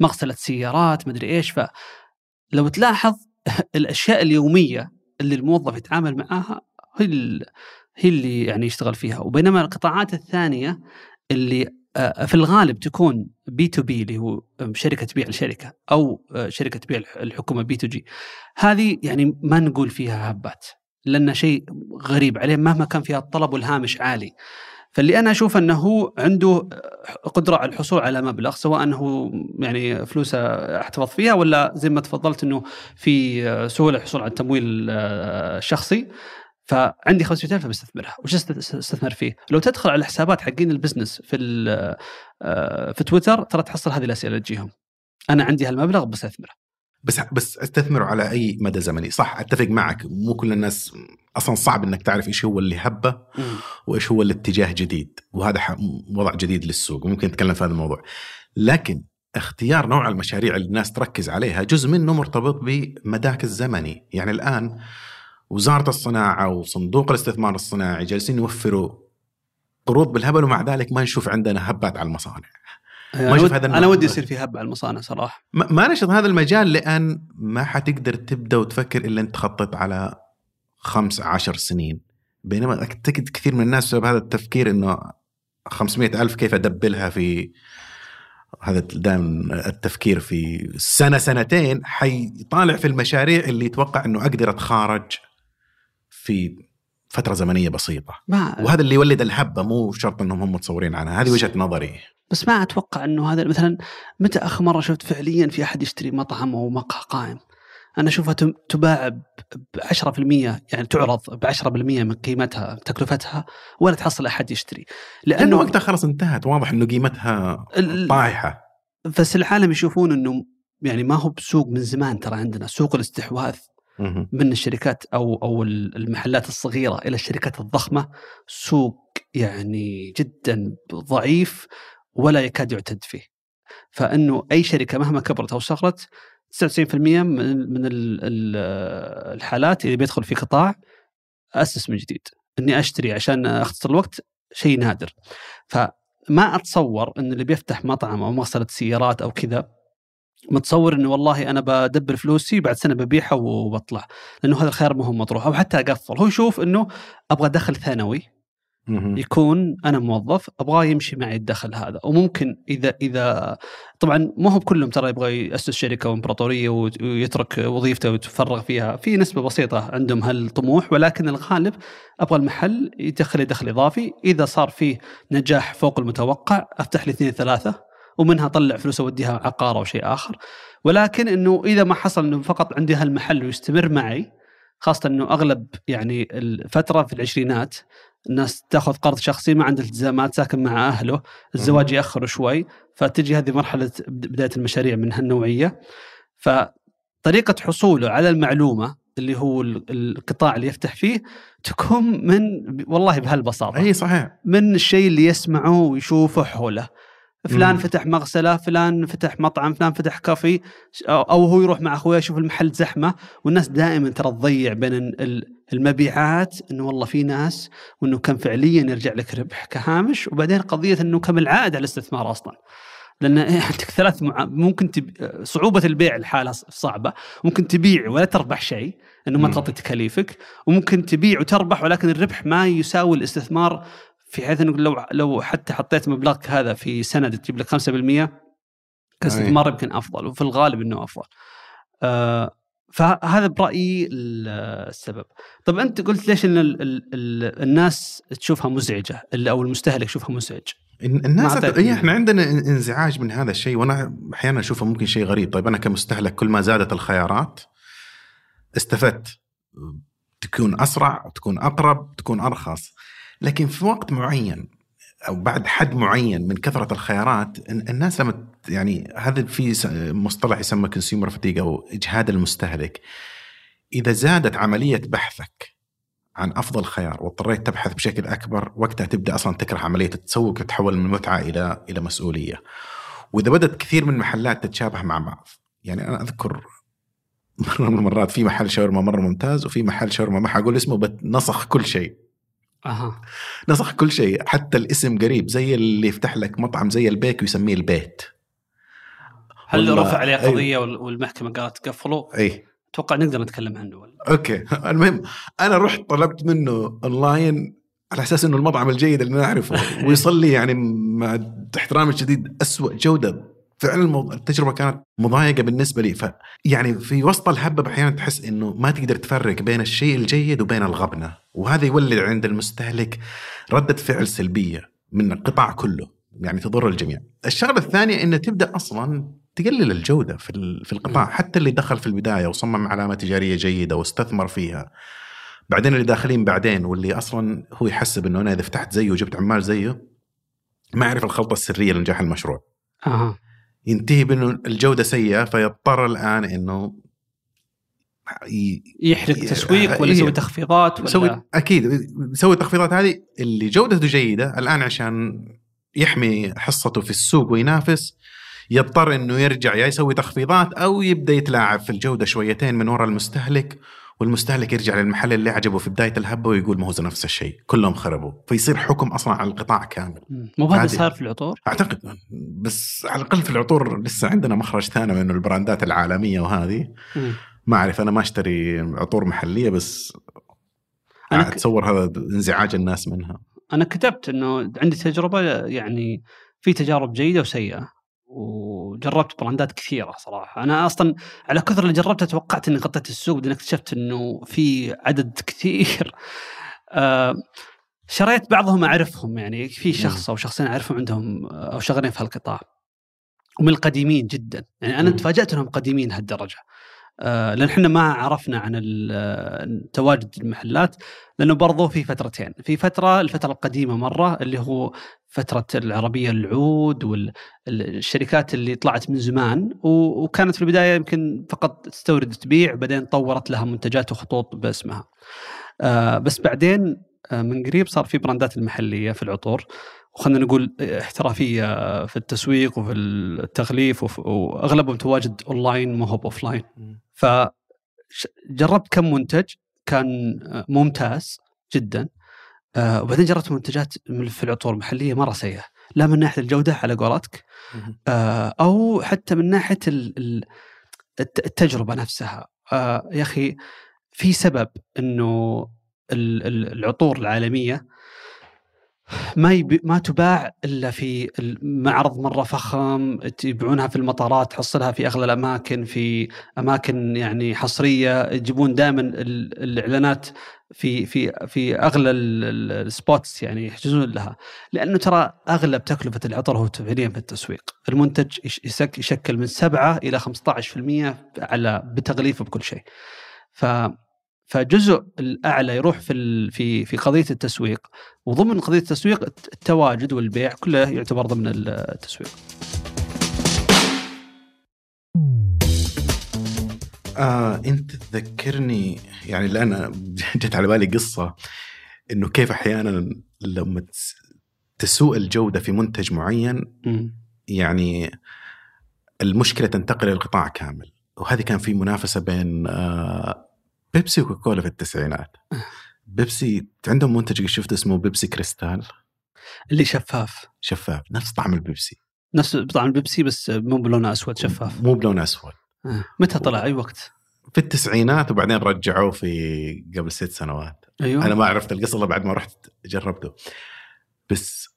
مغسلة سيارات مدري إيش فلو تلاحظ الأشياء اليومية اللي الموظف يتعامل معاها هي هي اللي يعني يشتغل فيها. وبينما القطاعات الثانية اللي آه، في الغالب تكون B2B اللي هو شركة تبيع لشركة أو آه، شركة تبيع الحكومة B2G هذه يعني ما نقول فيها هبات لأن شيء غريب عليه مهما كان فيها الطلب والهامش عالي. فاللي أنا أشوف أنه هو عنده قدرة على الحصول على مبلغ سواء أنه يعني فلوسه احتفظ فيها ولا زي ما تفضلت أنه في سهولة الحصول على التمويل الشخصي فعندي 500000 بستثمرها. وش استثمر فيه؟ لو تدخل على الحسابات حقين البزنس في في تويتر ترى تحصل هذه الأسئلة تجيهم. أنا عندي هالمبلغ بستثمره. بس بس استثمروا على أي مدى زمني. صح أتفق معك. مو كل الناس أصلا صعب إنك تعرف إيش هو اللي هبه وإيش هو الاتجاه جديد. وهذا وضع جديد للسوق. وممكن نتكلم في هذا الموضوع. لكن اختيار نوع المشاريع اللي الناس تركز عليها جزء منه مرتبط بمداك الزمني. يعني الآن وزارة الصناعة وصندوق الاستثمار الصناعي جالسين يوفروا قروض بالهبل ومع ذلك ما نشوف عندنا هبات على المصانع. ما أشوف هذا أنا ودي يصير في هب على المصانع صراحة ما نشط هذا المجال لأن ما حتقدر تبدأ وتفكر إلا أنت تخطط على خمس عشر سنين. بينما أعتقد كثير من الناس بسبب هذا التفكير إنه 500 ألف كيف أدبلها في هذا دائما التفكير في سنة سنتين حيطالع في المشاريع اللي يتوقع أنه أقدر أتخارج في فترة زمنية بسيطة. ما وهذا اللي يولد الهبة مو شرط أنهم هم متصورين عنها. هذه وجهة نظري. بس ما أتوقع إنه هذا مثلا متى آخر مرة شفت فعليا في أحد يشتري مطعم أو مقهى قائم؟ أنا أشوفها تباع ب 10% يعني تعرض ب 10% من قيمتها تكلفتها ولا تحصل أحد يشتري. لأنه وقتها خلاص انتهت واضح إنه قيمتها طايحة. بس العالم يشوفون إنه يعني ما هو بسوق من زمان ترى عندنا. سوق الاستحواذ من الشركات أو أو المحلات الصغيرة إلى الشركات الضخمة سوق يعني جدا ضعيف. ولا يكاد يعتد فيه. فإنه أي شركة مهما كبرت أو صغرت 99% من من الحالات اللي بيدخل في قطاع أسس من جديد. إني أشتري عشان أختصر الوقت شيء نادر. فما أتصور إن اللي بيفتح مطعم أو مغسلة سيارات أو كذا متصور إنه والله أنا بدبر فلوسي بعد سنة ببيعها وبطلع. لأنه هذا الخيار ما هو مطروح أو حتى أقفل. هو يشوف إنه أبغى دخل ثانوي يكون أنا موظف أبغاه يمشي معي الدخل هذا. وممكن إذا إذا طبعا ما هو بكلهم ترى يبغى يأسس شركة وإمبراطورية ويترك وظيفته ويتفرغ فيها. في نسبة بسيطة عندهم هالطموح ولكن الغالب أبغى المحل يدخل دخل إضافي. إذا صار فيه نجاح فوق المتوقع أفتح لي اثنين ثلاثة ومنها طلع فلوس أوديها عقار أو شيء آخر. ولكن إنه إذا ما حصل إنه فقط عندي هالمحل ويستمر معي خاصة إنه أغلب يعني الفترة في العشرينات الناس تاخذ قرض شخصي ما عنده التزامات ساكن مع أهله الزواج يأخر شوي فتجي هذه مرحلة بداية المشاريع من هالنوعية. فطريقة حصوله على المعلومة اللي هو القطاع اللي يفتح فيه تكون من والله بهالبساطة. إي صحيح. من الشيء اللي يسمعه ويشوفه حوله. فلان مم. فتح مغسلة فلان فتح مطعم فلان فتح كافي أو هو يروح مع اخويه يشوف المحل زحمة. والناس دائما ترى تضيع بين المبيعات إنه والله في ناس وإنه كم فعليا يرجع لك ربح كهامش وبعدين قضية إنه كم العائد على الاستثمار أصلا. لأن عندك ثلاث مع... ممكن تب... صعوبة البيع الحالة صعبة. ممكن تبيع ولا تربح شيء إنه ما تغطي تكاليفك. وممكن تبيع وتربح ولكن الربح ما يساوي الاستثمار في حيث إنه لو لو حتى حطيت مبلغك هذا في سند تجيب لك 5% كاستثمار يمكن أفضل وفي الغالب إنه أفضل. آه فهذا برأيي السبب. طب أنت قلت ليش إن ال ال ال الناس تشوفها مزعجة أو المستهلك يشوفها مزعج؟ الناس إيه إحنا عندنا انزعاج من هذا الشيء وأنا أحيانا أشوفه ممكن شيء غريب، طيب أنا كمستهلك كل ما زادت الخيارات استفدت تكون أسرع تكون أقرب تكون أرخص لكن في وقت معين أو بعد حد معين من كثرة الخيارات الناس لما يعني هذا في مصطلح يسمى consumer fatigue أو إجهاد المستهلك إذا زادت عملية بحثك عن أفضل خيار واضطريت تبحث بشكل أكبر وقتها تبدأ أصلا تكره عملية التسوق وتتحول من متعة إلى إلى مسؤولية. وإذا بدأت كثير من المحلات تتشابه مع بعض، يعني أنا أذكر مرة من المرات في محل شاورما مرة ممتاز وفي محل شاورما ما حقول اسمه نسخ كل شيء. أها. نسخ كل شيء حتى الاسم قريب زي اللي يفتح لك مطعم زي البيك ويسميه البيت. هل والله- رفع عليه أيوة. قضية وال- والمحكمة قالت قفلوا؟ اي أتوقع نقدر نتكلم عنه ولا؟ okay. المهم أنا رحت طلبت منه اونلاين على أساس إنه المطعم الجيد اللي نعرفه ويصل لي يعني مع احترامي الشديد أسوأ جودة فعلا التجربة كانت مضايقة بالنسبة لي. ف يعني في وسط الهبة أحيانا تحس إنه ما تقدر تفرق بين الشيء الجيد وبين الغبنة. وهذا يولد عند المستهلك ردة فعل سلبية من القطاع كله يعني تضر الجميع. الشغلة الثانية إنه تبدأ أصلا تقلل الجودة في في القطاع. حتى اللي دخل في البداية وصمم علامة تجارية جيدة واستثمر فيها بعدين اللي داخلين بعدين واللي أصلا هو يحسب إنه أنا إذا فتحت زيه وجبت عمال زيه ما يعرف الخلطة السرية لنجاح المشروع. أها. ينتهي بأنه الجودة سيئة فيضطر الآن إنه ي- يحرق تسويق ولا إيه. يسوي تخفيضات ولا يسوي أكيد يسوي التخفيضات هذه اللي جودته جيدة الآن عشان يحمي حصته في السوق وينافس يضطر إنه يرجع يا يسوي تخفيضات أو يبدأ يتلاعب في الجودة شويتين من وراء المستهلك والمستهلك يرجع للمحل اللي عجبه في بداية الهبة ويقول ما هو نفس الشيء. كلهم خربوا. فيصير حكم أصلا على القطاع كامل. مو بهذا هذه- صار في العطور؟ أعتقد. بس على الأقل في العطور لسه عندنا مخرج ثاني من البراندات العالمية وهذه. مم. ما أعرف أنا ما أشتري عطور محلية بس أنا أتصور هذا انزعاج الناس منها. أنا كتبت إنه عندي تجربة يعني في تجارب جيدة وسيئة. وجربت براندات كثيرة صراحة. أنا أصلا على كثر اللي جربتها توقعت إني غطيت السوق بعدين اكتشفت إنه في عدد كثير. آه، شريت بعضهم أعرفهم يعني في شخص أو شخصين أعرفهم عندهم آه، أو شغالين في هالقطاع ومن القديمين جدا. يعني أنا. تفاجأت إنهم قديمين لهالدرجة. آه، لأن إحنا ما عرفنا عن آه، تواجد المحلات لأنه برضو في فترتين. في فترة الفترة القديمة مرة اللي هو فترة العربية العود والشركات اللي طلعت من زمان وكانت في البداية يمكن فقط تستورد وتبيع بعدين طورت لها منتجات وخطوط باسمها. آه، بس بعدين آه، من قريب صار في براندات المحلية في العطور وخلنا نقول احترافية في التسويق وفي التغليف وأغلبهم تواجد أونلاين ما هو ب offline. فجربت كم منتج كان آه، ممتاز جدا. آه، وبعدين جربت منتجات من- في العطور المحلية مرة سيئة. لا من ناحية الجودة على قولتك آه، أو حتى من ناحية ال- ال- الت- التجربة نفسها. آه، يا أخي في سبب إنه ال- ال- العطور العالمية ما يبي ما تباع إلا في المعرض مرة فخم يبيعونها في المطارات تحصلها في أغلى الأماكن في أماكن يعني حصرية يجيبون دائما الإعلانات في في في أغلى ال- ال- السبوتس يعني يحجزون لها. لأنه ترى أغلب تكلفة العطر هو فعليا في التسويق. المنتج يشكل من 7 إلى 15% على بتغليفه بكل شيء. ف فجزء الأعلى يروح في في في قضية التسويق وضمن قضية التسويق الت- التواجد والبيع كله يعتبر ضمن التسويق. آه أنت تذكرني يعني الآن جت على بالي قصة إنه كيف أحيانا لما تس- تسوء الجودة في منتج معين يعني المشكلة تنتقل للقطاع كامل وهذه كان في منافسة بين آه بيبسي وكوكاكولا في التسعينات. بيبسي عندهم منتج شفته اسمه بيبسي كريستال. اللي شفاف. شفاف نفس طعم البيبسي. نفس طبعا البيبسي بس مو بلونه أسود شفاف. مو بلون أسود. آه. متى طلع؟ أي وقت؟ في التسعينات وبعدين رجعوه في قبل ست سنوات. أيوه. أنا ما عرفت القصة إلا بعد ما رحت جربته. بس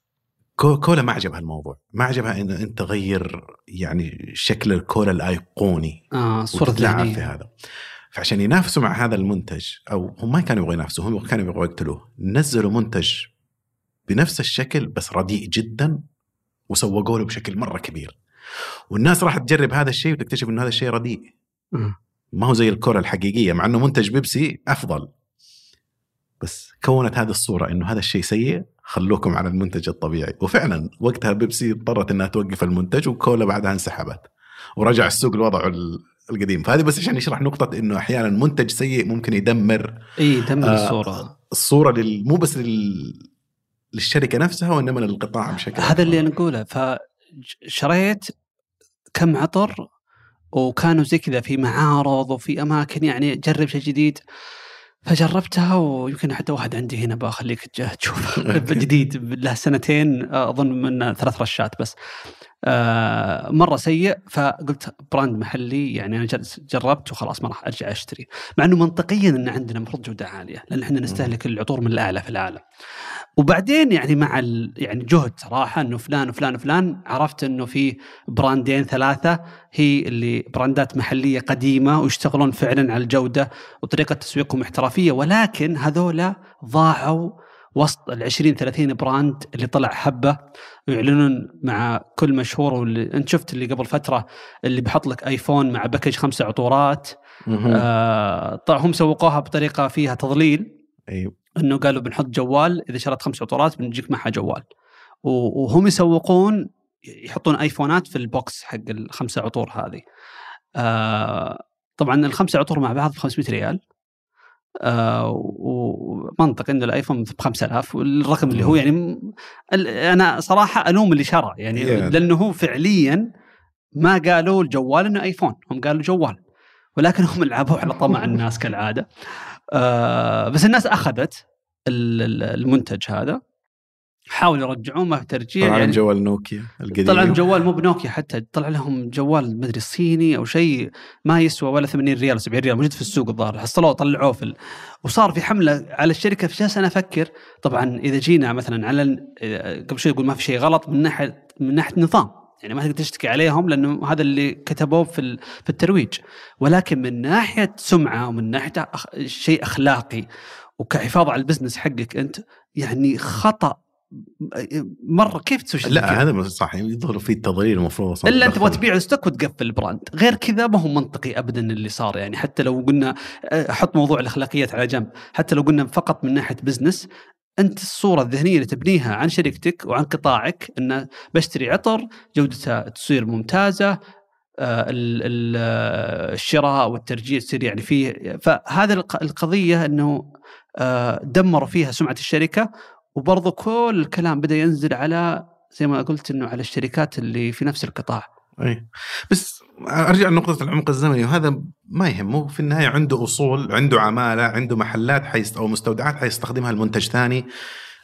كو- كولا ما عجبها الموضوع. ما عجبها انه أنت تغير يعني شكل الكولا الأيقوني. آه صورة في هذا. فعشان ينافسوا مع هذا المنتج أو هم ما كانوا يبغوا ينافسوا هم كانوا يبغوا يقتلوه. نزلوا منتج بنفس الشكل بس رديء جدا وسوقوا له بشكل مرة كبير. والناس راح تجرب هذا الشيء وتكتشف إنه هذا الشيء رديء. ما هو زي الكرة الحقيقية مع إنه منتج بيبسي أفضل. بس كونت هذه الصورة إنه هذا الشيء سيء خلوكم على المنتج الطبيعي. وفعلا وقتها بيبسي اضطرت إنها توقف المنتج وكولا بعدها انسحبت. ورجع السوق لوضعه القديم. فهذه بس عشان يشرح نقطة إنه أحيانا منتج سيء ممكن يدمر إي دمر آه، الصورة. الصورة لل... مو بس لل... للشركة نفسها وإنما للقطاع بشكل هذا اللي. أنا أقوله. فشريت كم عطر وكانوا زي كذا في معارض وفي أماكن يعني جرب شيء جديد. فجربتها ويمكن حتى واحد عندي هنا بخليك تشوف. جديد له سنتين أظن من ثلاث رشات بس. آه، مرة سيء فقلت brand محلي يعني أنا جربت وخلاص ما راح أرجع أشتري مع إنه منطقيا إن عندنا المفروض جودة عالية لأن إحنا نستهلك العطور من الاعلى في العالم وبعدين يعني مع. يعني جهد صراحة إنه فلان وفلان وفلان عرفت إنه في براندين ثلاثة هي اللي براندات محلية قديمة ويشتغلون فعلا على الجودة وطريقة تسويقهم احترافية ولكن هذولا ضاعوا وسط ال 20 30 brand اللي طلع حبة ويعلنون مع كل مشهور واللي أنت شفت اللي قبل فترة اللي بيحط لك آيفون مع package خمسة عطورات. آه طبعا هم سوقوها بطريقة فيها تضليل. أيوه. إنه قالوا بنحط جوال إذا شريت خمس عطورات بنجيك معها جوال. وهم يسوقون يحطون آيفونات في ال box حق الخمسة عطور هذه. آه طبعا الخمسة عطور مع بعض ب 500 ريال. آه ومنطق إنه الآيفون ب 5000 والرقم اللي هو يعني أنا صراحة ألوم اللي شرى يعني Yeah. لأنه هو فعليا ما قالوا الجوال إنه آيفون هم قالوا جوال ولكن هم لعبوا على طمع الناس كالعادة آه بس الناس أخذت ال- ال- المنتج هذا حاولوا يرجعوه ما في ترجيع طلع يعني جوال نوكيا القديم. طلع لهم جوال مو بنوكيا حتى طلع لهم جوال مدري صيني أو شيء ما يسوى ولا 80 ريال 70 ريال موجود في السوق الظاهر حصلوه طلعوه في ال... وصار في حملة على الشركة في جالس أنا أفكر طبعا إذا جينا مثلا على آه، قبل شوي يقول ما في شيء غلط من ناحيه من ناحية نظام يعني ما تقدر تشتكي عليهم لأنه هذا اللي كتبوه في في الترويج. ولكن من ناحية سمعة ومن ناحية أخ... شيء أخلاقي وكحفاظ على ال business حقك أنت يعني خطأ مرة كيف تسوي شيء؟ لا هذا صح يظهر في التضليل المفروض أصلاً. إلا تبغى. تبيع ال stock وتقفل ال brand. غير كذا ما هو منطقي ابدا اللي صار يعني. حتى لو قلنا آه، حط موضوع الأخلاقيات على جنب. حتى لو قلنا فقط من ناحية business أنت الصورة الذهنية اللي تبنيها عن شركتك وعن قطاعك إن بشتري عطر جودته تصير ممتازة آه، آه، الشراء والترجيع تصير يعني فيه. فهذا الق- القضية إنه دمروا فيها سمعة الشركة وبرضو كل الكلام بدأ ينزل على زي ما قلت إنه على الشركات اللي في نفس القطاع. أي. بس أرجع لنقطة العمق الزمني وهذا ما يهمه في النهاية عنده أصول عنده عمالة عنده محلات حيست أو مستودعات حيستخدمها المنتج ثاني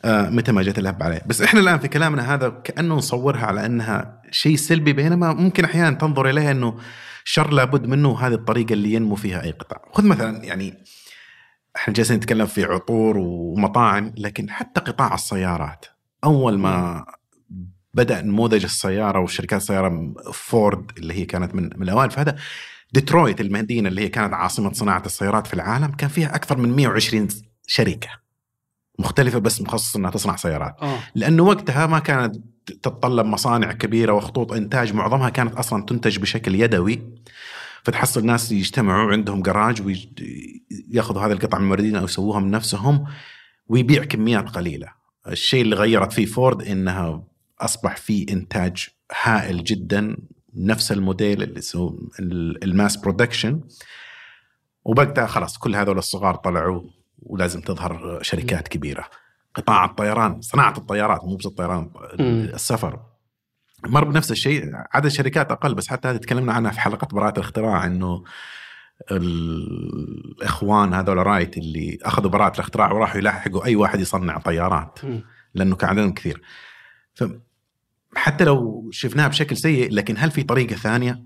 آه، متى ما جت الهب عليه. بس إحنا الآن في كلامنا هذا كأنه نصورها على أنها شيء سلبي بينما ممكن أحيانا تنظر إليها إنه شر لابد منه وهذه الطريقة اللي ينمو فيها أي قطاع. خذ مثلا يعني إحنا جالسين نتكلم في عطور ومطاعم لكن حتى قطاع السيارات. أول ما بدأ نموذج السيارة وشركات السيارة فورد اللي هي كانت من من الأوائل فهذا ديترويت المدينة اللي هي كانت عاصمة صناعة السيارات في العالم كان فيها أكثر من 120 شركة. مختلفة بس مخصصة إنها تصنع سيارات. آه. لأنه وقتها ما كانت تتطلب مصانع كبيرة وخطوط إنتاج معظمها كانت أصلا تنتج بشكل يدوي. فتحصل ناس يجتمعوا عندهم جراج وياخذوا هذه القطع من الموردين أو يسووها من نفسهم ويبيع كميات قليلة. الشيء اللي غيرت فيه فورد إنها أصبح في إنتاج هائل جدا نفس الموديل اللي اسمه ال mass production ووقتها خلاص كل هذول الصغار طلعوا ولازم تظهر شركات كبيرة. قطاع الطيران صناعة الطيارات مو بس الطيران. السفر مر بنفس الشيء عدد شركات أقل بس حتى هذه تكلمنا عنها في حلقة براءة الاختراع إنه الإخوان هذول رايت اللي أخذوا براءة الاختراع وراحوا يلاحقوا أي واحد يصنع طيارات. لأنه كان عددهم كثير ف حتى لو شفناها بشكل سيء لكن هل في طريقة ثانية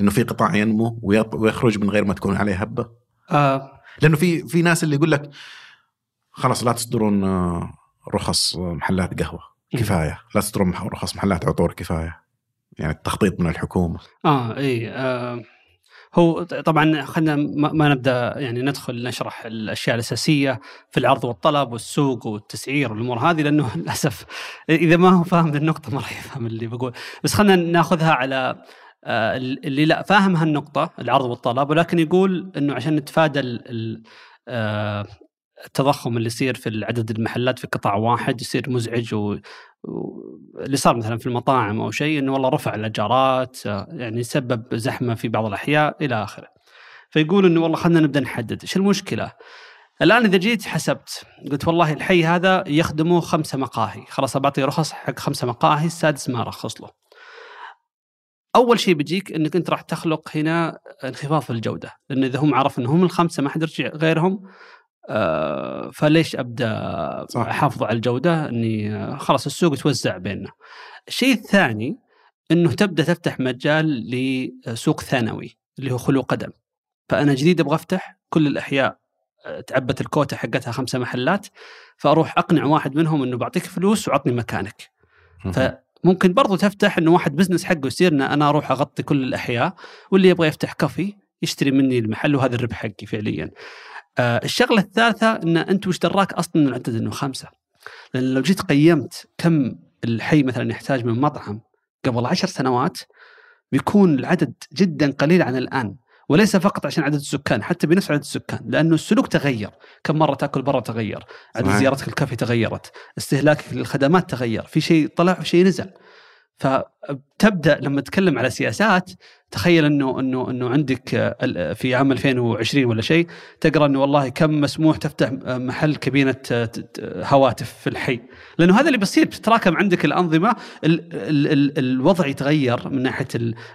إنه في قطاع ينمو ويخرج من غير ما تكون عليه هبة؟ آه لأنه في في ناس اللي يقول لك خلاص لا تصدرون آه، رخص آه، محلات قهوة كفاية. لا تصدرون مح- رخص محلات عطور كفاية. يعني التخطيط من الحكومة. آه اي آه هو طبعا خلينا ما نبدأ يعني ندخل نشرح الأشياء الأساسية في العرض والطلب والسوق والتسعير والأمور هذه لأنه للأسف إذا ما هو فاهم النقطة ما راح يفهم اللي بقول. بس خلينا ناخذها على آه، اللي لا فاهم هالنقطة العرض والطلب ولكن يقول إنه عشان نتفادى آه، التضخم اللي يصير في عدد المحلات في قطاع واحد يصير مزعج و... اللي صار مثلا في المطاعم أو شيء إنه والله رفع الايجارات آه، يعني سبب زحمة في بعض الأحياء إلى آخره. فيقول إنه والله خلينا نبدأ نحدد، إيش المشكلة؟ الآن إذا جيت حسبت قلت والله الحي هذا يخدمه خمسة مقاهي، خلاص بعطي رخص حق خمسة مقاهي السادس ما ارخص له. أول شيء بيجيك إنك أنت راح تخلق هنا انخفاض في الجودة، لأن إذا هم عرفوا إنهم الخمسة ما حد يرجع غيرهم آه، فليش أبدأ صح. أحافظ على الجودة إني آه، خلاص السوق يتوزع بيننا. الشيء الثاني إنه تبدأ تفتح مجال لسوق ثانوي اللي هو خلو قدم. فأنا جديد أبغى أفتح كل الأحياء آه، تعبت الكوتا حقتها خمسة محلات فأروح أقنع واحد منهم إنه بعطيك فلوس وعطني مكانك. فممكن برضو تفتح إنه واحد business حقه يصير أنا أروح أغطي كل الأحياء واللي يبغى يفتح كافي يشتري مني المحل وهذا الربح حقي فعليا. آه الشغلة الثالثة إن أنت وش دراك أصلا العدد إنه خمسة. لأن لو جيت قيمت كم الحي مثلا يحتاج من مطعم قبل عشر سنوات بيكون العدد جدا قليل عن الآن وليس فقط عشان عدد السكان حتى بنفس عدد السكان لأنه السلوك تغير كم مرة تأكل برا تغير عدد صحيح. زيارتك الكافي تغيرت استهلاكك للخدمات تغير في شيء طلع وفي شيء نزل فتبدأ لما تتكلم على سياسات تخيل إنه إنه إنه عندك آه، ال- في عام 2020 ولا شيء تقرأ إنه والله كم مسموح تفتح آه، محل آه، ت- هواتف في الحي. لأنه هذا اللي بيصير بتتراكم عندك الأنظمة ال ال ال الوضع يتغير من ناحية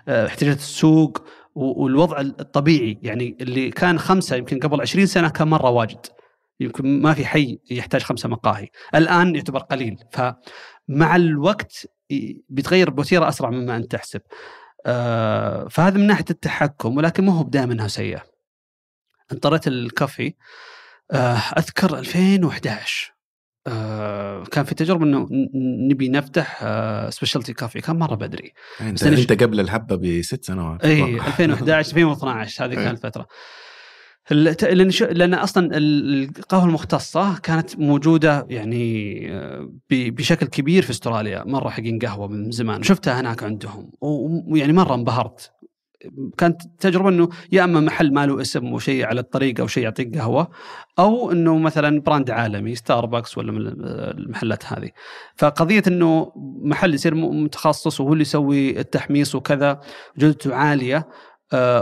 آه، احتياجات السوق والوضع الطبيعي. يعني اللي كان خمسة يمكن قبل 20 سنة كان مرة واجد. يمكن ما في حي يحتاج خمسة مقاهي. الآن يعتبر قليل. فمع الوقت ي- بيتغير بوتيرة أسرع مما أنت تحسب. آه، فهذا من ناحية التحكم ولكن ما هو بدائما انها سيئة. أنت طريت الكافي آه، أذكر 2011 آه، كان في تجربة إنه نبي نفتح specialty cafe كان مرة بدري. أنت, أنت قبل الهبه بست سنوات. إي أتوقع. 2011 2012 هذه. كانت الفترة. لأن لأن أصلا ال- القهوة المختصة كانت موجودة يعني آه، بشكل كبير في أستراليا. مره حقين قهوة من زمان. شفتها هناك عندهم. ويعني مرة انبهرت. كانت تجربة إنه يا أما محل ما له اسم وشيء على الطريق أو شيء يعطيك قهوة أو إنه مثلا brand عالمي ستاربكس ولا من المحلات هذه. فقضية إنه محل يصير متخصص وهو اللي يسوي التحميص وكذا جودته عالية.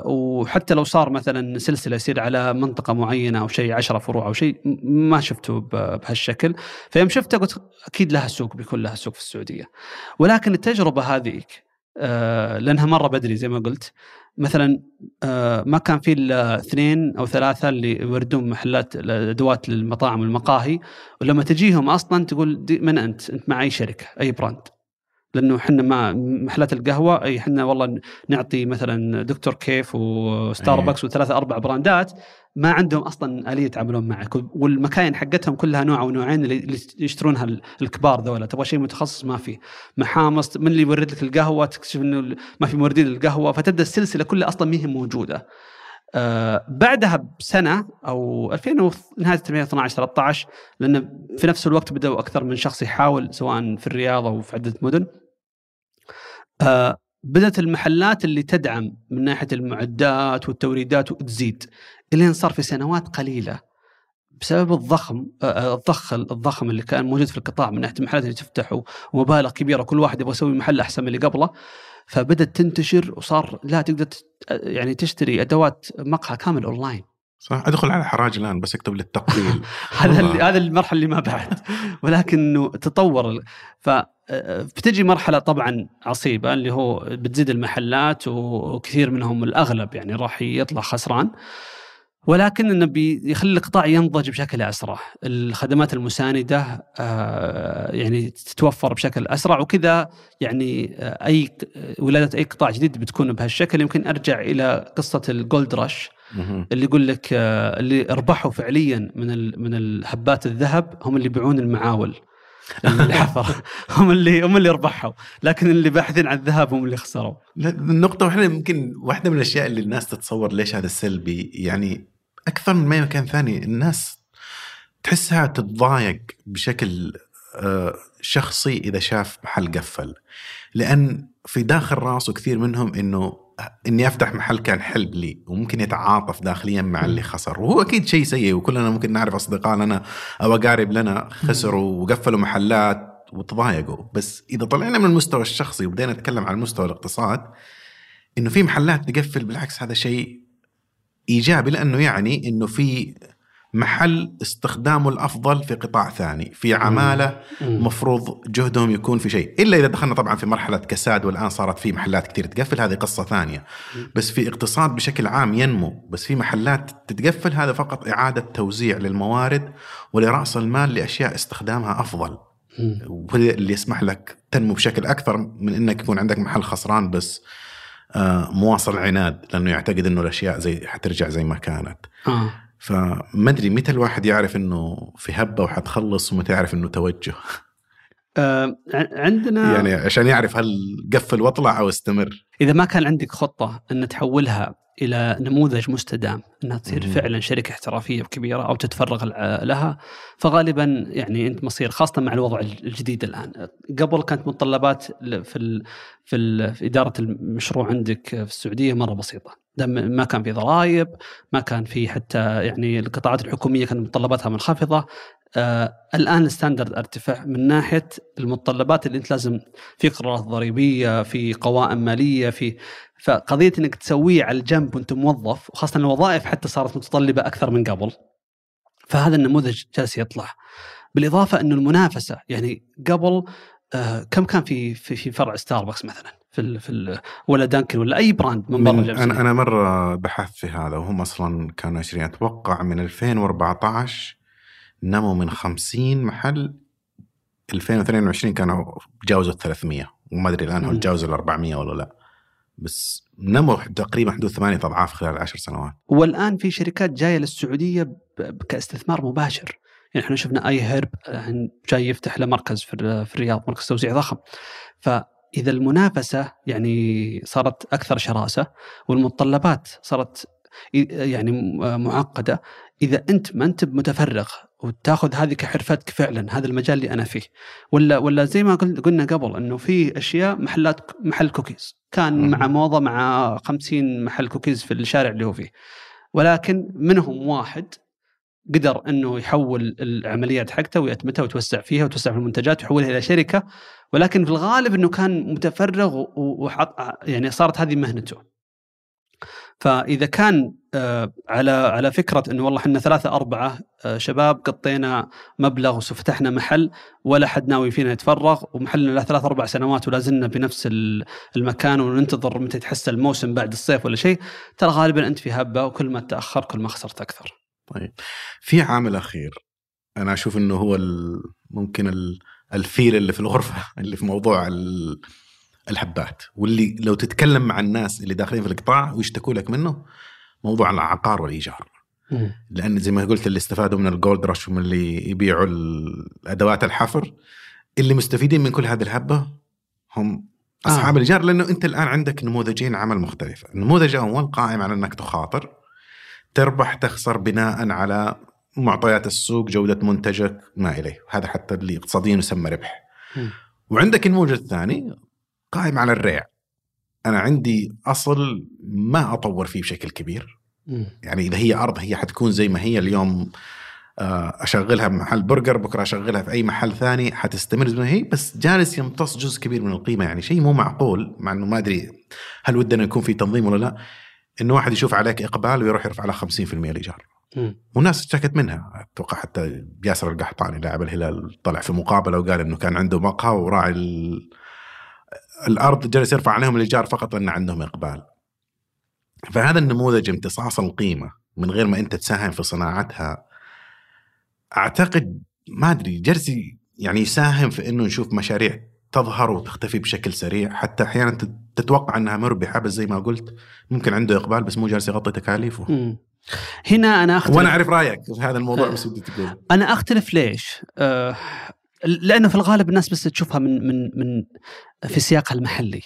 وحتى لو صار مثلا سلسلة يصير على منطقة معينة أو شيء 10 فروع أو شيء ما شفته بهالشكل فيوم شفته قلت أكيد لها سوق بيكون لها سوق في السعودية ولكن التجربة هذيك آه، لأنها مرة بدري زي ما قلت مثلا آه، ما كان في إلا اثنين أو ثلاثة اللي يوردون محلات الادوات للمطاعم والمقاهي ولما تجيهم أصلا تقول من أنت؟ أنت مع اي شركة؟ أي brand؟ لأنه إحنا ما محلات القهوة أي إحنا والله نعطي مثلا Dr. Cafe و Starbucks وثلاثة أربع براندات ما عندهم أصلا آلية يتعاملون معك والمكاين حقتهم كلها نوع أو نوعين اللي يشترونها ال- الكبار ذولا تبغى شيء متخصص ما في. محامص من اللي يورد لك القهوة تكتشف إنه ما في موردين للقهوة فتبدأ السلسلة كلها أصلا ما هي موجودة. آه بعدها بسنة أو 2000 و- نهاية 2012 13 لأن في نفس الوقت بدأوا أكثر من شخص يحاول سواء في الرياض أو في عدة مدن. آه بدأت المحلات اللي تدعم من ناحية المعدات والتوريدات وتزيد إلين صار في سنوات قليلة. بسبب الضخم آه، الضخ الضخم اللي كان موجود في القطاع من ناحية المحلات اللي تفتح ومبالغ كبيرة كل واحد يبغى يسوي محل أحسن من اللي قبله. فبدأت تنتشر وصار لا تقدر تت- يعني تشتري أدوات مقهى كامل أونلاين. صح. أدخل على حراج الآن بس أكتب للتقبيل هذا هذا المرحلة اللي ما بعد. ولكنه تطور ف آه، بتجي مرحلة طبعا عصيبة اللي هو بتزيد المحلات وكثير منهم الأغلب يعني راح يطلع خسران. ولكن انه بيخلي القطاع ينضج بشكل أسرع، الخدمات المساندة آه، يعني تتوفر بشكل أسرع. وكذا يعني آه، أي ولادة أي قطاع جديد بتكون بهالشكل. يمكن أرجع إلى قصة الجولد رش. اللي يقول لك آه، اللي ربحوا فعليا من من الهبات الذهب هم اللي يبيعون المعاول. الحفر هم اللي هم اللي ربحوا. لكن اللي باحثين عن الذهب هم اللي خسروا. النقطة وإحنا يمكن واحدة من الأشياء اللي الناس تتصور ليش هذا السلبي يعني أكثر من أي مكان ثاني الناس تحسها تتضايق بشكل آه، شخصي إذا شاف محل قفل. لأن في داخل راسه كثير منهم إنه إني أفتح محل كان حلم لي وممكن يتعاطف داخليا مع اللي خسر. وهو أكيد شيء سيء وكلنا ممكن نعرف أصدقاء لنا أو أقارب لنا خسروا وقفلوا محلات وتضايقوا. بس إذا طلعنا من المستوى الشخصي وبدينا نتكلم عن مستوى الاقتصاد إنه في محلات تقفل بالعكس هذا شيء إيجابي لأنه يعني إنه في محل استخدامه الأفضل في قطاع ثاني في عمالة. مفروض جهدهم يكون في شيء. إلا إذا دخلنا طبعا في مرحلة كساد والآن صارت في محلات كثير تقفل هذه قصة ثانية. بس في اقتصاد بشكل عام ينمو بس في محلات تتقفل هذا فقط إعادة توزيع للموارد ولرأس المال لأشياء استخدامها أفضل. اللي يسمح لك تنمو بشكل أكثر من إنك يكون عندك محل خسران بس آه، مواصل عناد لأنه يعتقد إنه الأشياء زي حترجع زي ما كانت. آه. فما أدري متى الواحد يعرف إنه في هبة وحتخلص ومتى يعرف إنه توجه آه. عندنا يعني عشان يعرف هل قفل واطلع أو استمر إذا ما كان عندك خطة إن تحولها إلى نموذج مستدام إنها تصير مم. فعلا شركة احترافية كبيره أو تتفرغ لها. فغالبا يعني أنت مصير خاصة مع الوضع الجديد الآن. قبل كانت متطلبات في ال في, ال في إدارة المشروع عندك في السعودية مرة بسيطة. ما كان في ضرائب ما كان في حتى يعني القطاعات الحكومية كانت متطلباتها منخفضة آه الآن الستاندرد ارتفع من ناحية المتطلبات اللي أنت لازم في قرارات ضريبية في قوائم مالية في فقضية إنك تسويه على الجنب وأنت موظف وخاصة الوظائف حتى صارت متطلبة أكثر من قبل فهذا النموذج جالس يطلع بالإضافة إنه المنافسة يعني قبل آه كم كان في في, في فرع ستاربكس مثلا في ال في ال ولا Dunkin ولا أي brand من برا؟ أنا أنا مرة بحثت في هذا وهم أصلا كانوا 20 أتوقع من 2014 نموا من 50 محل 2022 كانوا تجاوزوا ال 300 وما أدري الآن مم. تجاوزوا ال 400 ولا لا. بس نموا تقريبا حدود ثمانية أضعاف خلال عشر سنوات. والآن في شركات جاية للسعودية كاستثمار مباشر. يعني إحنا شفنا iHerb جاي يفتح له مركز في الر- في الرياض مركز توزيع ضخم. فإذا المنافسة يعني صارت أكثر شراسة والمتطلبات صارت يعني معقدة إذا أنت ما أنت متفرغ وتاخذ هذه كحرفتك فعلا هذا المجال اللي أنا فيه ولا ولا زي ما قل- قلنا قبل إنه في أشياء محلات محل كوكيز كان. مع موضة مع 50 محل كوكيز في الشارع اللي هو فيه ولكن منهم واحد قدر إنه يحول العمليات حقته ويتمتها ويتوسع فيها ويتوسع في المنتجات ويحولها إلى شركة ولكن في الغالب إنه كان متفرغ وحط يعني صارت هذه مهنته. فإذا كان آه، على على فكرة إنه والله إحنا ثلاثة أربعة آه، شباب قطينا مبلغ وفتحنا محل ولا حد ناوي فينا يتفرغ ومحلنا له ثلاث أربع سنوات ولا زلنا بنفس ال- المكان وننتظر متى يتحسن الموسم بعد الصيف ولا شيء ترى غالبا أنت في هبة وكل ما تأخر كل ما خسرت أكثر. طيب في عامل أخير أنا أشوف إنه هو ممكن ال- الفيل اللي في الغرفة اللي في موضوع ال- الهبات واللي لو تتكلم مع الناس اللي داخلين في القطاع ويشتكوا لك منه موضوع العقار والإيجار لأن زي ما قلت اللي استفادوا من الجولد رش ومن اللي يبيعوا الأدوات الحفر اللي مستفيدين من كل هذه الهبة هم اصحاب آه. آه. الإيجار لأنه أنت الآن عندك نموذجين عمل مختلفة، النموذج الأول قائم على أنك تخاطر تربح تخسر بناء على معطيات السوق جودة منتجك ما إليه، هذا حتى اللي اقتصاديا يسمى ربح. مم. وعندك النموذج الثاني قائم على الريع. أنا عندي أصل ما أطور فيه بشكل كبير،. يعني إذا هي أرض هي حتكون زي ما هي. اليوم آه، أشغلها بمحل برجر بكرة أشغلها في أي محل ثاني حتستمر زي ما هي. بس جالس يمتص جزء كبير من القيمة. يعني شيء مو معقول مع إنه ما أدري هل ودنا يكون في تنظيم ولا لا. إنه واحد يشوف عليك إقبال ويروح يرفع على 50% الإيجار. مم. والناس اشتكت منها. أتوقع حتى ياسر القحطاني لاعب الهلال طلع في مقابلة وقال إنه كان عنده مقهى وراعي ال... الأرض جالس يرفع عليهم الإيجار فقط لأن عندهم إقبال. فهذا النموذج امتصاص القيمة من غير ما أنت تساهم في صناعتها. أعتقد ما أدري جالس يعني يساهم في إنه نشوف مشاريع تظهر وتختفي بشكل سريع. حتى أحيانا تت- تتوقع أنها مربحة بس زي ما قلت ممكن عنده إقبال بس مو جالس يغطي تكاليفه. مم. هنا أنا اختلف وأنا أعرف رأيك في هذا الموضوع بس ودي تقول. أنا أختلف ليش؟ آه لأنه في الغالب الناس بس تشوفها من من من في سياقها المحلي.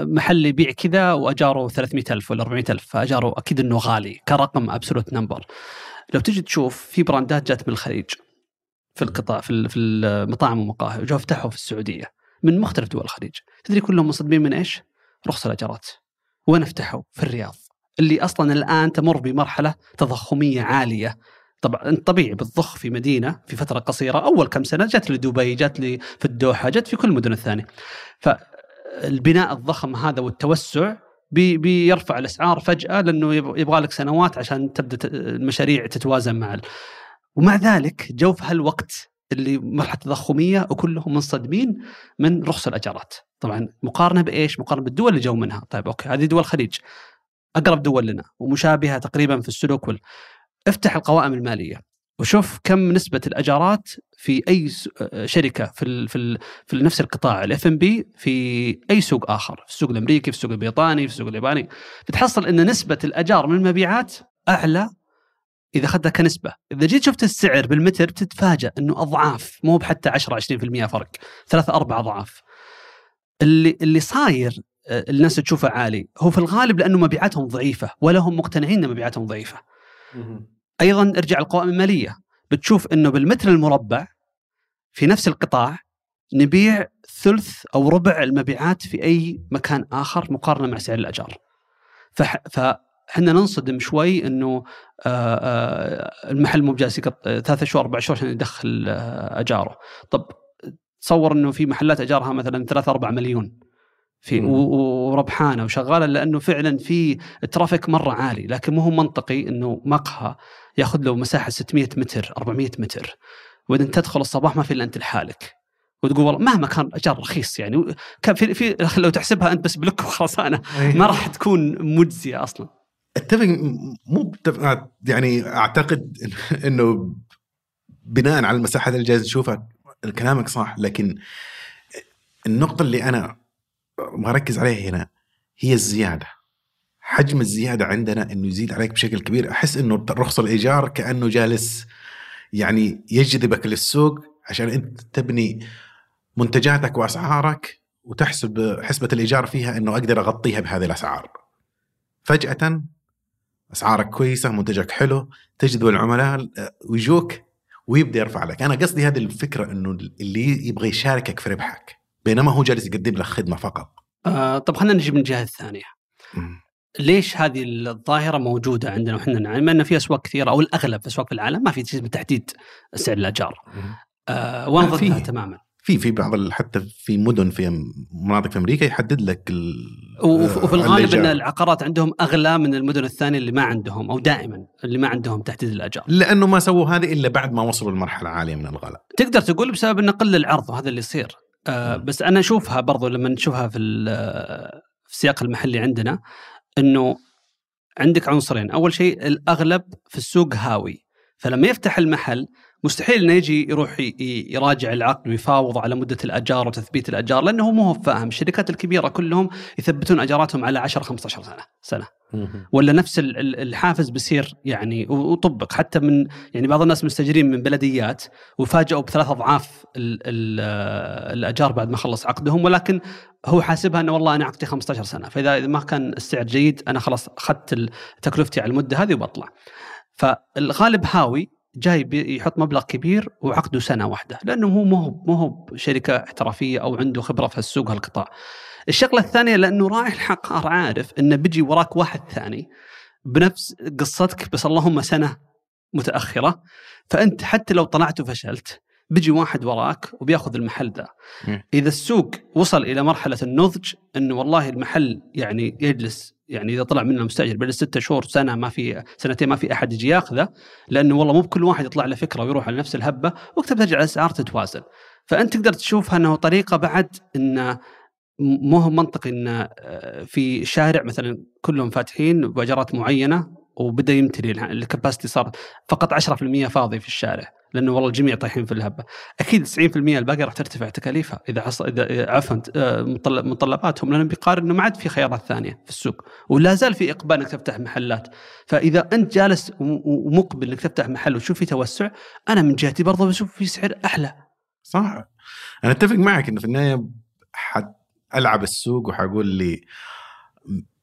محل يبيع كذا وأجاره 300 ألف ولا 400 ألف فأجاره أكيد إنه غالي كرقم absolute number. لو تجي تشوف في براندات جات من الخليج في القطاع في في المطاعم والمقاهي وجوا فتحوا في السعودية من مختلف دول الخليج. تدري كلهم منصدمين من إيش؟ رخص الأجارات. وين فتحوا؟ في الرياض. اللي أصلا الآن تمر بمرحلة تضخمية عالية طبعا انت طبيعي بتضخ في مدينة في فترة قصيرة. أول كم سنة جت لدبي جت لي في الدوحة جت في كل المدن الثانية. فالبناء الضخم هذا والتوسع بي بيرفع الأسعار فجأة لأنه يبغى لك سنوات عشان تبدأ المشاريع تتوازن مع. ومع ذلك جو في هالوقت اللي مرحلة تضخمية وكلهم منصدمين من رخص الأجارات. طبعا مقارنة بإيش؟ مقارنة بالدول اللي جو منها. طيب okay هذه دول الخليج. أقرب دول لنا ومشابهة تقريبا في السلوك وال... افتح القوائم المالية وشوف كم نسبة الأجارات في أي شركة في ال في, ال في نفس القطاع الاف ام بي في أي سوق آخر في السوق الأمريكي في السوق البريطاني في السوق الياباني. بتحصل إن نسبة الأجار من المبيعات أعلى إذا أخذتها كنسبة. إذا جيت شفت السعر بالمتر بتتفاجأ إنه أضعاف مو بحتى 10 20% فرق ثلاثة أربع أضعاف. اللي اللي صاير آه، الناس تشوفه عالي هو في الغالب لأنه مبيعاتهم ضعيفة ولا هم مقتنعين إن مبيعاتهم ضعيفة. أيضا ارجع القوائم المالية بتشوف إنه بالمتر المربع في نفس القطاع نبيع ثلث أو ربع المبيعات في أي مكان آخر مقارنة مع سعر الأجار. فاحنا ننصدم شوي إنه آه، آه، المحل مو بجالس ثلاثة شهور أربع شهور عشان يدخل آه، أجاره. طب تصور إنه في محلات أجارها مثلا 3 4 مليون في وربحانه وشغاله لأنه فعلا في الترافيك مره عالي لكن مو هو منطقي انه مقهى ياخذ له مساحه 600 متر 400 متر. وبعدين تدخل الصباح ما في إلا أنت لحالك. وتقول والله مهما كان اجار رخيص يعني كان في, في لو تحسبها أنت بس بلوك وخرسانه ما راح تكون مجزية أصلا. أتفق مو يعني أعتقد إنه بناء على المساحات اللي جالس تشوفها كلامك صح لكن النقطة اللي أنا مركز عليها هنا. هي الزيادة. حجم الزيادة عندنا إنه يزيد عليك بشكل كبير. أحس إنه رخص الإيجار كأنه جالس يعني يجذبك للسوق عشان أنت تبني منتجاتك وأسعارك وتحسب حسبة الإيجار فيها إنه أقدر أغطيها بهذه الأسعار. فجأة أسعارك كويسة منتجك حلو تجذب العملاء ويجوك ويبدأ يرفع لك، أنا قصدي هذه الفكرة إنه اللي يبغى يشاركك في ربحك. بينما هو جالس يقدم لك خدمة فقط. آه طب خلينا نجي من الجهه الثانية. ليش هذه الظاهرة موجودة عندنا وحنا نعلم أن في أسواق كثيرة أو الأغلب في أسواق في العالم ما في شيء تحديد سعر الأجار. آه وأنا ضدها تماما. في في بعض حتى في مدن في مناطق في أمريكا يحدد لك وفي الغالب إن العقارات عندهم أغلى من المدن الثانية اللي ما عندهم أو دائما اللي ما عندهم تحديد الأجار. لأنه ما سووا هذه إلا بعد ما وصلوا لمرحلة عالية من الغلاء. تقدر تقول بسبب انه قل العرض وهذا اللي يصير. آه بس أنا أشوفها برضو لما نشوفها في في السياق المحلي عندنا إنه عندك عنصرين. أول شيء الأغلب في السوق هاوي. فلما يفتح المحل مستحيل إنه يجي يروح يراجع العقد ويفاوض على مدة الأجار وتثبيت الأجار لأنه هو مو فاهم. الشركات الكبيرة كلهم يثبتون أجاراتهم على 10 15 سنة سنة. ولا نفس الحافز بيصير يعني وطبق. حتى من يعني بعض الناس مستاجرين من بلديات وفاجئوا بثلاث أضعاف الأجار بعد ما خلص عقدهم ولكن هو حاسبها إنه والله أنا عقدي 15 سنة فإذا ما كان السعر جيد أنا خلاص أخذت تكلفتي على المدة هذه وبطلع. فالغالب هاوي جاي يحط مبلغ كبير وعقده سنة واحدة لأنه هو مو هو مو شركة احترافية أو عنده خبرة في السوق هالقطاع. الشغلة الثانية لأنه راعي الحقار عارف إنه بيجي وراك واحد ثاني بنفس قصتك بس اللهم سنة متأخرة. فأنت حتى لو طلعت وفشلت بيجي واحد وراك وبياخذ المحل ذا إذا السوق وصل إلى مرحلة النضج إنه والله المحل يعني يجلس يعني إذا طلع منه مستأجر بعد ستة شهور سنة ما في سنتين ما في أحد يجي ياخذه لأنه والله مو بكل واحد يطلع له فكرة ويروح على نفس الهبة وقتها بترجع الإسعار تتوازن. فأنت تقدر تشوفها انه طريقة بعد انه مو هو منطقي انه آه، في شارع مثلا كلهم فاتحين باجارات معينة وبدأ يمتلي الكباستي صار فقط 10% فاضي في الشارع. لأنه والله الجميع طايحين في الهبه أكيد 90% الباقي راح ترتفع تكاليفها. إذا حصل إذا عفوا آه، متطلباتهم لانهم بيقارن إنه ما عاد في خيارات ثانية في السوق. ولا زال في إقبال إنك تفتح محلات. فإذا أنت جالس ومقبل إنك تفتح محل وتشوف في توسع أنا من جهتي برضه بشوف في سعر أحلى. صح. أنا أتفق معك إنه في النهاية ألعب السوق وحقول لي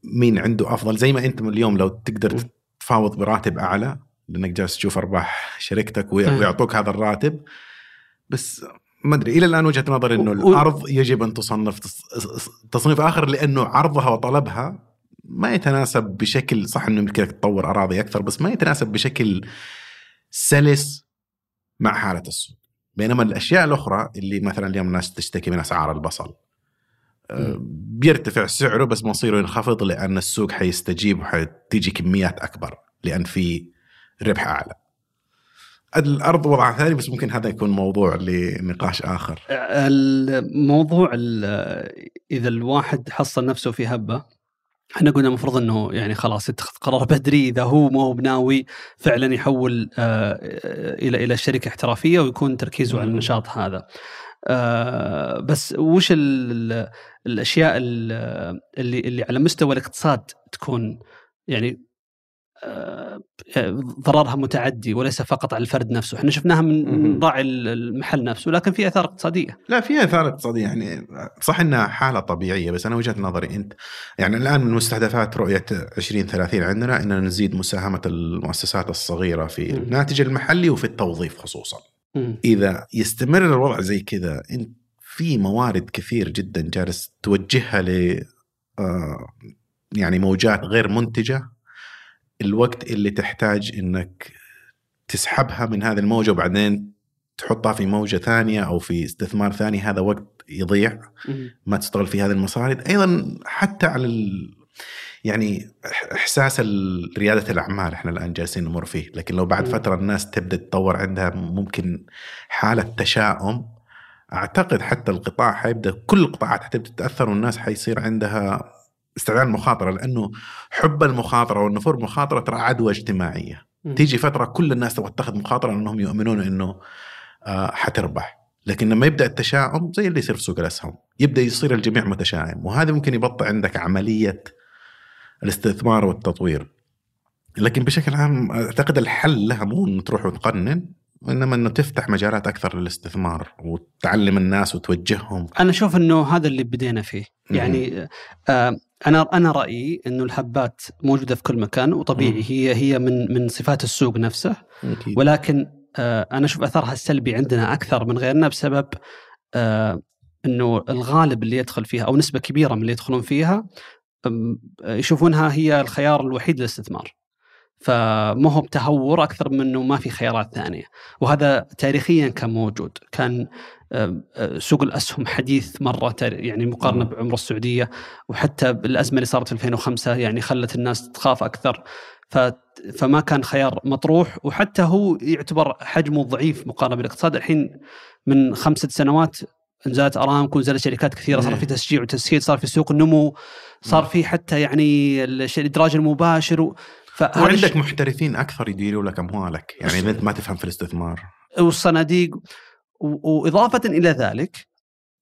مين عنده أفضل. زي ما أنت اليوم لو تقدر تفاوض براتب أعلى لأنك جالس تشوف أرباح شركتك ويعطوك هذا الراتب. بس ما أدري إلى الآن وجهة نظري إنه الأرض يجب أن تصنف تصنيف آخر لأنه عرضها وطلبها ما يتناسب بشكل صح إنه يمكنك تطور أراضي أكثر بس ما يتناسب بشكل سلس مع حالة السوق. بينما الأشياء الأخرى اللي مثلا اليوم الناس تشتكي من اسعار البصل آه، بيرتفع سعره بس مصيره ينخفض لأن السوق حيستجيب وحتيجي كميات أكبر لأن في ربح أعلى. الأرض وضع ثاني بس ممكن هذا يكون موضوع لنقاش آخر. الموضوع إذا الواحد حصل نفسه في هبة إحنا قلنا المفروض إنه يعني خلاص يتخذ قرار بدري إذا هو ما هو بناوي فعلا يحول آه، إلى إلى شركة احترافية ويكون تركيزه على النشاط هذا. آه، بس وش الأشياء اللي اللي على مستوى الاقتصاد تكون يعني آه، ضررها متعدي وليس فقط على الفرد نفسه. إحنا شفناها من راعي المحل نفسه لكن في آثار اقتصادية. لا في آثار اقتصادية يعني صح إنها حالة طبيعية بس أنا وجهة نظري أنت يعني الآن من مستهدفات رؤية 2030 عندنا إننا نزيد مساهمة المؤسسات الصغيرة في الناتج المحلي وفي التوظيف خصوصا. إذا يستمر الوضع زي كذا انت في موارد كثير جدا جالس توجهها ل آه، يعني موجات غير منتجة الوقت اللي تحتاج إنك تسحبها من هذه الموجة وبعدين تحطها في موجة ثانية أو في استثمار ثاني هذا وقت يضيع ما تشتغل في هذه المصاري. أيضا حتى على ال... يعني إحساس ريادة الأعمال إحنا الآن جالسين نمر فيه. لكن لو بعد فترة الناس تبدأ تطور عندها ممكن حالة تشاؤم أعتقد حتى القطاع حيبدا كل القطاعات حتبدأ تتأثر والناس حيصير عندها استعداد المخاطرة لأنه حب المخاطرة والنفور مخاطرة ترى عدوى اجتماعية. م. تيجي فترة كل الناس تبغى تاخذ مخاطرة لأنهم يؤمنون إنه آه حتربح. لكن لما يبدأ التشاؤم زي اللي يصير في سوق الأسهم يبدأ يصير الجميع متشائم وهذا ممكن يبطئ عندك عملية الاستثمار والتطوير. لكن بشكل عام أعتقد الحل لها مو إنه تروح وتقنن وإنما إنه تفتح مجالات أكثر للاستثمار وتعلم الناس وتوجههم. أنا أشوف إنه هذا اللي بدينا فيه. يعني آه أنا أنا رأيي إنه الحبات موجودة في كل مكان وطبيعي. هي هي من من صفات السوق نفسه. ولكن آه أنا أشوف أثرها السلبي عندنا أكثر من غيرنا بسبب آه إنه الغالب اللي يدخل فيها أو نسبة كبيرة من اللي يدخلون فيها يشوفونها هي الخيار الوحيد للاستثمار. فما هو بتهور أكثر من إنه ما في خيارات ثانية. وهذا تاريخيا كان موجود. كان سوق الأسهم حديث مرة يعني مقارنة بعمر السعودية وحتى الأزمة اللي صارت في 2005 يعني خلت الناس تخاف أكثر. فما كان خيار مطروح. وحتى هو يعتبر حجمه ضعيف مقارنة بالاقتصاد. الحين من خمسة سنوات نزلت أرامكو نزلت شركات كثيرة. صار في تشجيع وتسهيل صار في سوق النمو صار في حتى يعني الإدراج المباشر. وعندك محترفين أكثر يديروا لك أموالك يعني اذا انت ما تفهم في الاستثمار والصناديق وإضافة إلى ذلك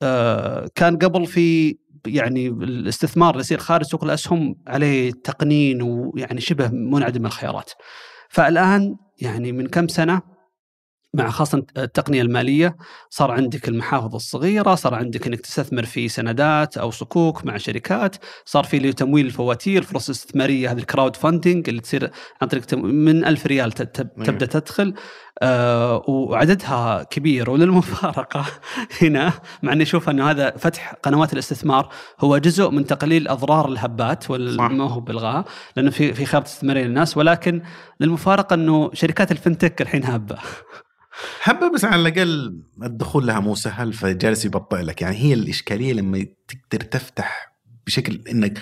آه، كان قبل في يعني الاستثمار اللي يصير خارج سوق الأسهم عليه تقنين ويعني شبه منعدم الخيارات. فالآن يعني من كم سنة مع خاصة التقنية المالية صار عندك المحافظ الصغيرة صار عندك أنك تستثمر في سندات أو صكوك مع شركات صار في تمويل الفواتير فرص استثمارية هذه ال crowdfunding اللي تصير عن طريق من ألف ريال تبدأ تدخل آه وعددها كبير وللمفارقة هنا مع أني أشوف أنه هذا فتح قنوات الاستثمار هو جزء من تقليل أضرار الهبات ما هو بالغاء لأنه في في خيارات استثمارية للناس ولكن للمفارقة أنه شركات الفنتك الحين هبة هبه بس على الأقل الدخول لها مو سهل فجالس يبطئ لك. يعني هي الإشكالية لما تقدر تفتح بشكل إنك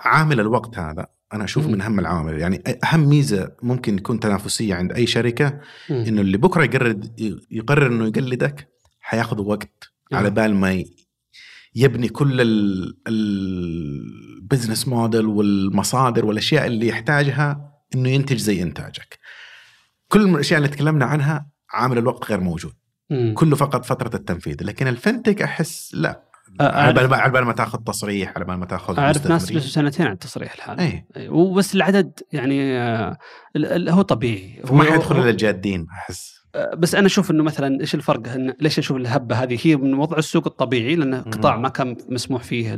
عامل الوقت هذا أنا أشوف من أهم العوامل. يعني أهم ميزة ممكن تكون تنافسية عند أي شركة إنه اللي بكرة يقرر يقرر إنه يقلدك حياخذ وقت على بال ما يبني كل البزنس موديل والمصادر والأشياء اللي يحتاجها إنه ينتج زي إنتاجك. كل الأشياء اللي تكلمنا عنها عامل الوقت غير موجود. مم. كله فقط فترة التنفيذ. لكن الفنتك أحس لا. على بال ما تاخذ تصريح على بال ما تاخذ أعرف ناس جلسوا سنتين على التصريح الحالي. أي. وبس العدد يعني آه هو طبيعي. ما حيدخل إلا الجادين أحس. بس أنا أشوف إنه مثلا إيش الفرق ليش أشوف الهبة هذه؟ هي من وضع السوق الطبيعي لأن قطاع ما كان مسموح فيه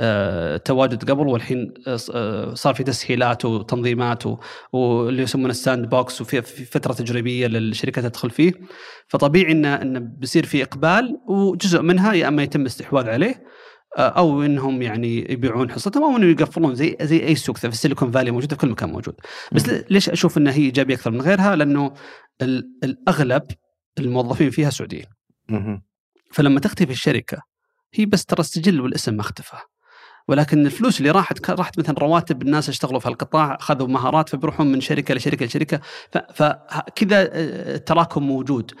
التواجد قبل والحين آه، صار في تسهيلات وتنظيمات واللي يسمونه ال sandbox وفي فترة تجريبية للشركات تدخل فيه. فطبيعي انه انه بيصير في إقبال وجزء منها يا أما يتم الاستحواذ عليه آه، أو إنهم يعني يبيعون حصتهم أو انه يقفلون زي زي أي سوق في ال Silicon Valley موجوده في كل مكان موجود. بس ليش أشوف انها هي إيجابية أكثر من غيرها؟ لأنه الأغلب الموظفين فيها سعوديين. فلما تختفي الشركة هي بس ترى السجل والاسم ما اختفى ولكن الفلوس اللي راحت راحت مثلا رواتب الناس اشتغلوا في هالقطاع أخذوا مهارات فبيروحون من شركة لشركة لشركة. فكذا التراكم موجود.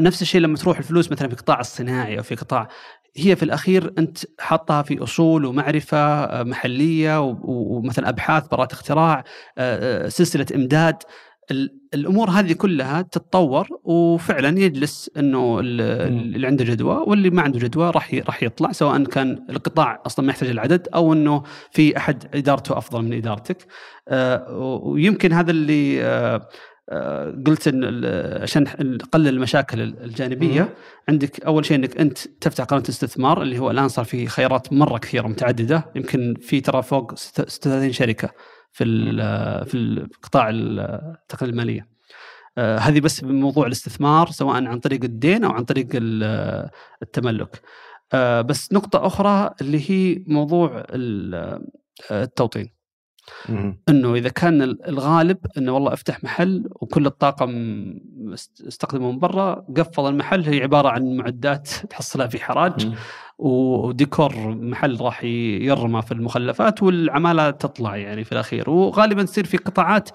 نفس الشيء لما تروح الفلوس مثلا في القطاع الصناعي أو في قطاع هي في الأخير أنت حاطها في أصول ومعرفة محلية ومثلا أبحاث براءة اختراع سلسلة إمداد. الأمور هذه كلها تتطور وفعلا يجلس إنه اللي عنده جدوى واللي ما عنده جدوى راح راح يطلع سواء كان القطاع أصلا ما يحتاج العدد أو إنه في أحد إدارته أفضل من إدارتك. ويمكن هذا اللي قلت إن عشان نقلل المشاكل الجانبية مم. عندك أول شيء إنك أنت تفتح قناة استثمار اللي هو الآن صار في خيارات مرة كثيرة متعددة يمكن في ترى فوق 36 شركة في في القطاع التقنية المالية. آه، هذه بس بموضوع الاستثمار سواء عن طريق الدين أو عن طريق التملك. آه، بس نقطة أخرى اللي هي موضوع التوطين. إنه إذا كان الغالب إنه والله أفتح محل وكل الطاقم استخدمه من برا قفل المحل هي عبارة عن معدات تحصلها في حراج. وديكور محل راح يرمى في المخلفات والعماله تطلع يعني في الأخير. وغالبا تصير في قطاعات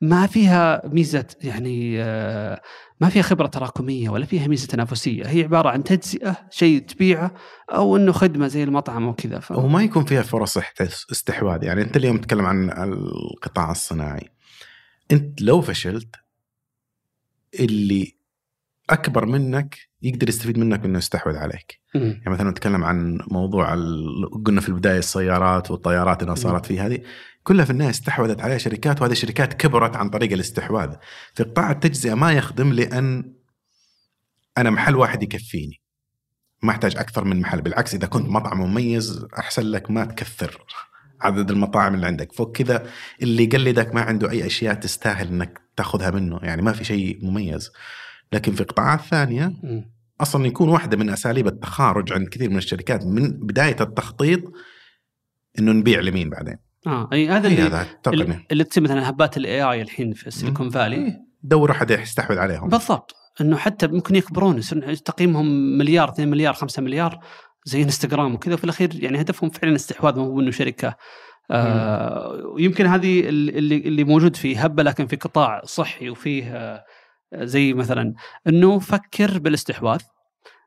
ما فيها ميزة يعني آه، ما فيها خبرة تراكمية ولا فيها ميزة تنافسية. هي عبارة عن تجزئة شيء تبيعه أو إنه خدمة زي المطعم وكذا ف... وما يكون فيها فرص استحواذ. يعني أنت اليوم تتكلم عن القطاع الصناعي. أنت لو فشلت اللي أكبر منك يقدر يستفيد منك إنه يستحوذ عليك. مم. يعني مثلا نتكلم عن موضوع قلنا في البداية السيارات والطيارات انها صارت في هذه كلها في النهاية استحوذت عليها شركات وهذه الشركات كبرت عن طريق الاستحواذ. في قطاع التجزئة ما يخدم لأن أنا محل واحد يكفيني. ما أحتاج أكثر من محل بالعكس إذا كنت مطعم مميز أحسن لك ما تكثر عدد المطاعم اللي عندك فوق كذا اللي يقلدك ما عنده أي أشياء تستاهل إنك تاخذها منه يعني ما في شيء مميز لكن في قطاعات ثانية أصلا يكون واحدة من أساليب التخارج عند كثير من الشركات من بداية التخطيط إنه نبيع لمين بعدين. آه أي هذا اللي هذا اللي, اللي تصير مثلا هبات ال AI الحين في ال Silicon Valley إيه. دور أحد يستحوذ عليهم. بالضبط. إنه حتى ممكن يكبرون تقييمهم مليار 2 مليار 5 مليار زي انستغرام وكذا وفي الأخير يعني هدفهم فعلا استحواذ مو إنه شركة. آه يمكن هذه اللي اللي موجود في هبة لكن في قطاع صحي وفيه آه زي مثلا إنه فكر بالاستحواذ.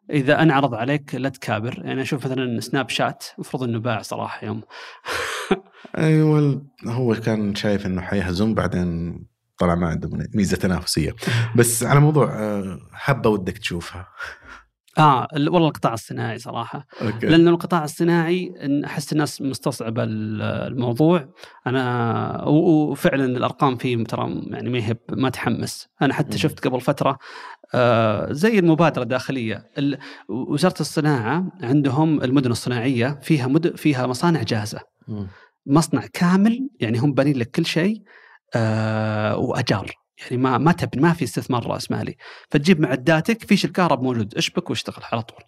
إذا انعرض عليك لا تكابر. يعني أشوف مثلا Snapchat المفروض إنه باع صراحة يوم. أيوه هو كان شايف إنه حيهزم بعدين طلع ما عنده ميزة تنافسية. بس على موضوع آه، حبه ودك تشوفها. آه والله القطاع الصناعي صراحة. أوكي. لأنه القطاع الصناعي أحس الناس مستصعبة الموضوع. أنا وفعلا الأرقام فيه ترى يعني ما هي ما تحمس. أنا حتى شفت قبل فترة آه زي المبادرة الداخلية. وزارة الصناعة عندهم المدن الصناعية فيها مد... فيها مصانع جاهزة. مصنع كامل يعني هم بانين لك كل شيء آه وأجار. يعني ما ما تبني ما في استثمار رأس مالي. فتجيب معداتك فيش الكهرب موجود اشبك واشتغل على طول.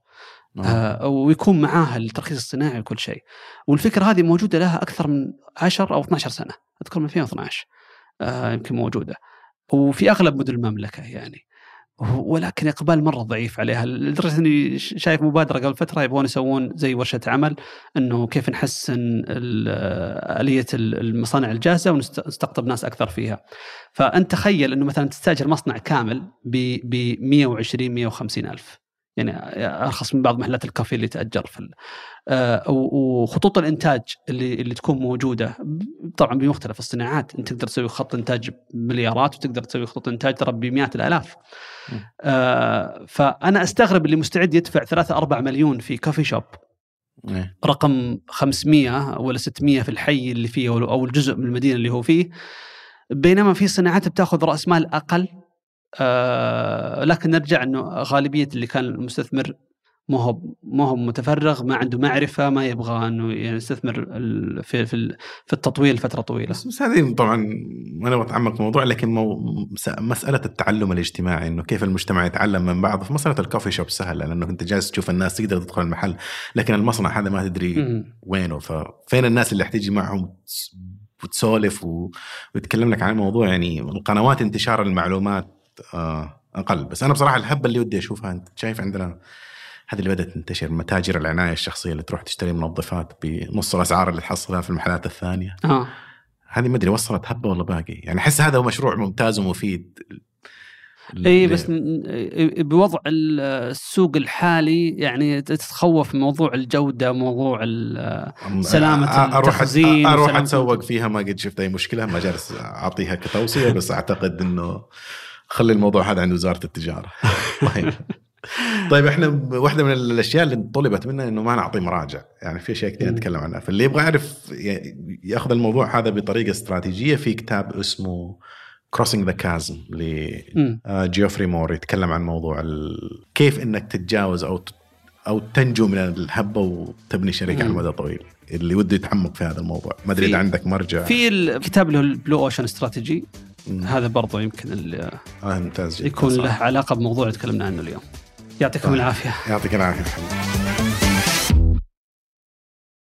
نعم. آه ويكون معاه الترخيص الصناعي وكل شيء. والفكرة هذه موجودة لها أكثر من 10 أو 12 سنة. أذكر من 2012 آه يمكن موجودة. وفي أغلب مدن المملكة يعني. ولكن إقبال مرة ضعيف عليها لدرجة إني شايف مبادرة قبل فترة يبغون يسوون زي ورشة عمل إنه كيف نحسن آلية المصانع الجاهزة ونستقطب ناس أكثر فيها. فأنت تخيل إنه مثلا تستأجر مصنع كامل ب 120 150 ألف يعني أرخص من بعض محلات الكافي اللي تأجر في آه، وخطوط الإنتاج اللي اللي تكون موجودة طبعا بمختلف الصناعات. أنت تقدر تسوي خط إنتاج بمليارات وتقدر تسوي خطوط إنتاج ترى بمئات الآلاف. آه فأنا أستغرب اللي مستعد يدفع 3 4 مليون في كوفي شوب. إيه. رقم 500 ولا 600 في الحي اللي فيه أو الجزء من المدينة اللي هو فيه. بينما في صناعات بتاخذ رأس مال أقل. آه لكن نرجع إنه غالبية اللي كان المستثمر ما هو ما هو متفرغ ما عنده معرفة ما يبغى إنه يعني يستثمر في في في التطوير لفترة طويلة. بس, هذه طبعا ما نبغى نتعمق في الموضوع لكن مو مسألة التعلم الاجتماعي إنه كيف المجتمع يتعلم من بعض. في مسألة الكوفي شوب سهلة لأنه انت جالس تشوف الناس تقدر تدخل المحل لكن المصنع هذا ما تدري وينه. ففين الناس اللي حتيجي معهم وتسولف ويتكلم لك عن الموضوع؟ يعني القنوات انتشار المعلومات أقل. بس أنا بصراحة الهبة اللي ودي أشوفها أنت شايف عندنا هذه اللي بدأت تنتشر متاجر العناية الشخصية اللي تروح تشتري منظفات بنص الأسعار اللي تحصلها في المحلات الثانية. آه. هذه ما أدري وصلت هبة ولا باقي؟ يعني أحس هذا هو مشروع ممتاز ومفيد. اي بس م- بوضع السوق الحالي يعني تتخوف موضوع الجودة موضوع سلامة أروح التخزين أروح أتسوق فيها ما قد شفت أي مشكلة ما جالس أعطيها كتوصية بس أعتقد إنه خلي الموضوع هذا عند وزارة التجارة طيب طيب إحنا واحدة من الأشياء اللي طلبت منا إنه ما نعطي مراجع يعني في أشياء كثير. نتكلم عنها فاللي يبغى يعرف يأخذ الموضوع هذا بطريقة استراتيجية في كتاب اسمه Crossing the Chasm. لجيوفري مور يتكلم عن موضوع. كيف إنك تتجاوز أو أو تنجو من الهبة وتبني شركه على. المدى الطويل اللي وده يتعمق في هذا الموضوع ما أدري إذا عندك مرجع في الكتاب اللي هو ال Blue Ocean Strategy. هذا برضو يمكن اللي آه ممتاز جدا. يكون صح. له علاقة بموضوع اللي تكلمنا عنه اليوم. يعطيكم. العافية. يعطيك العافية حبيبي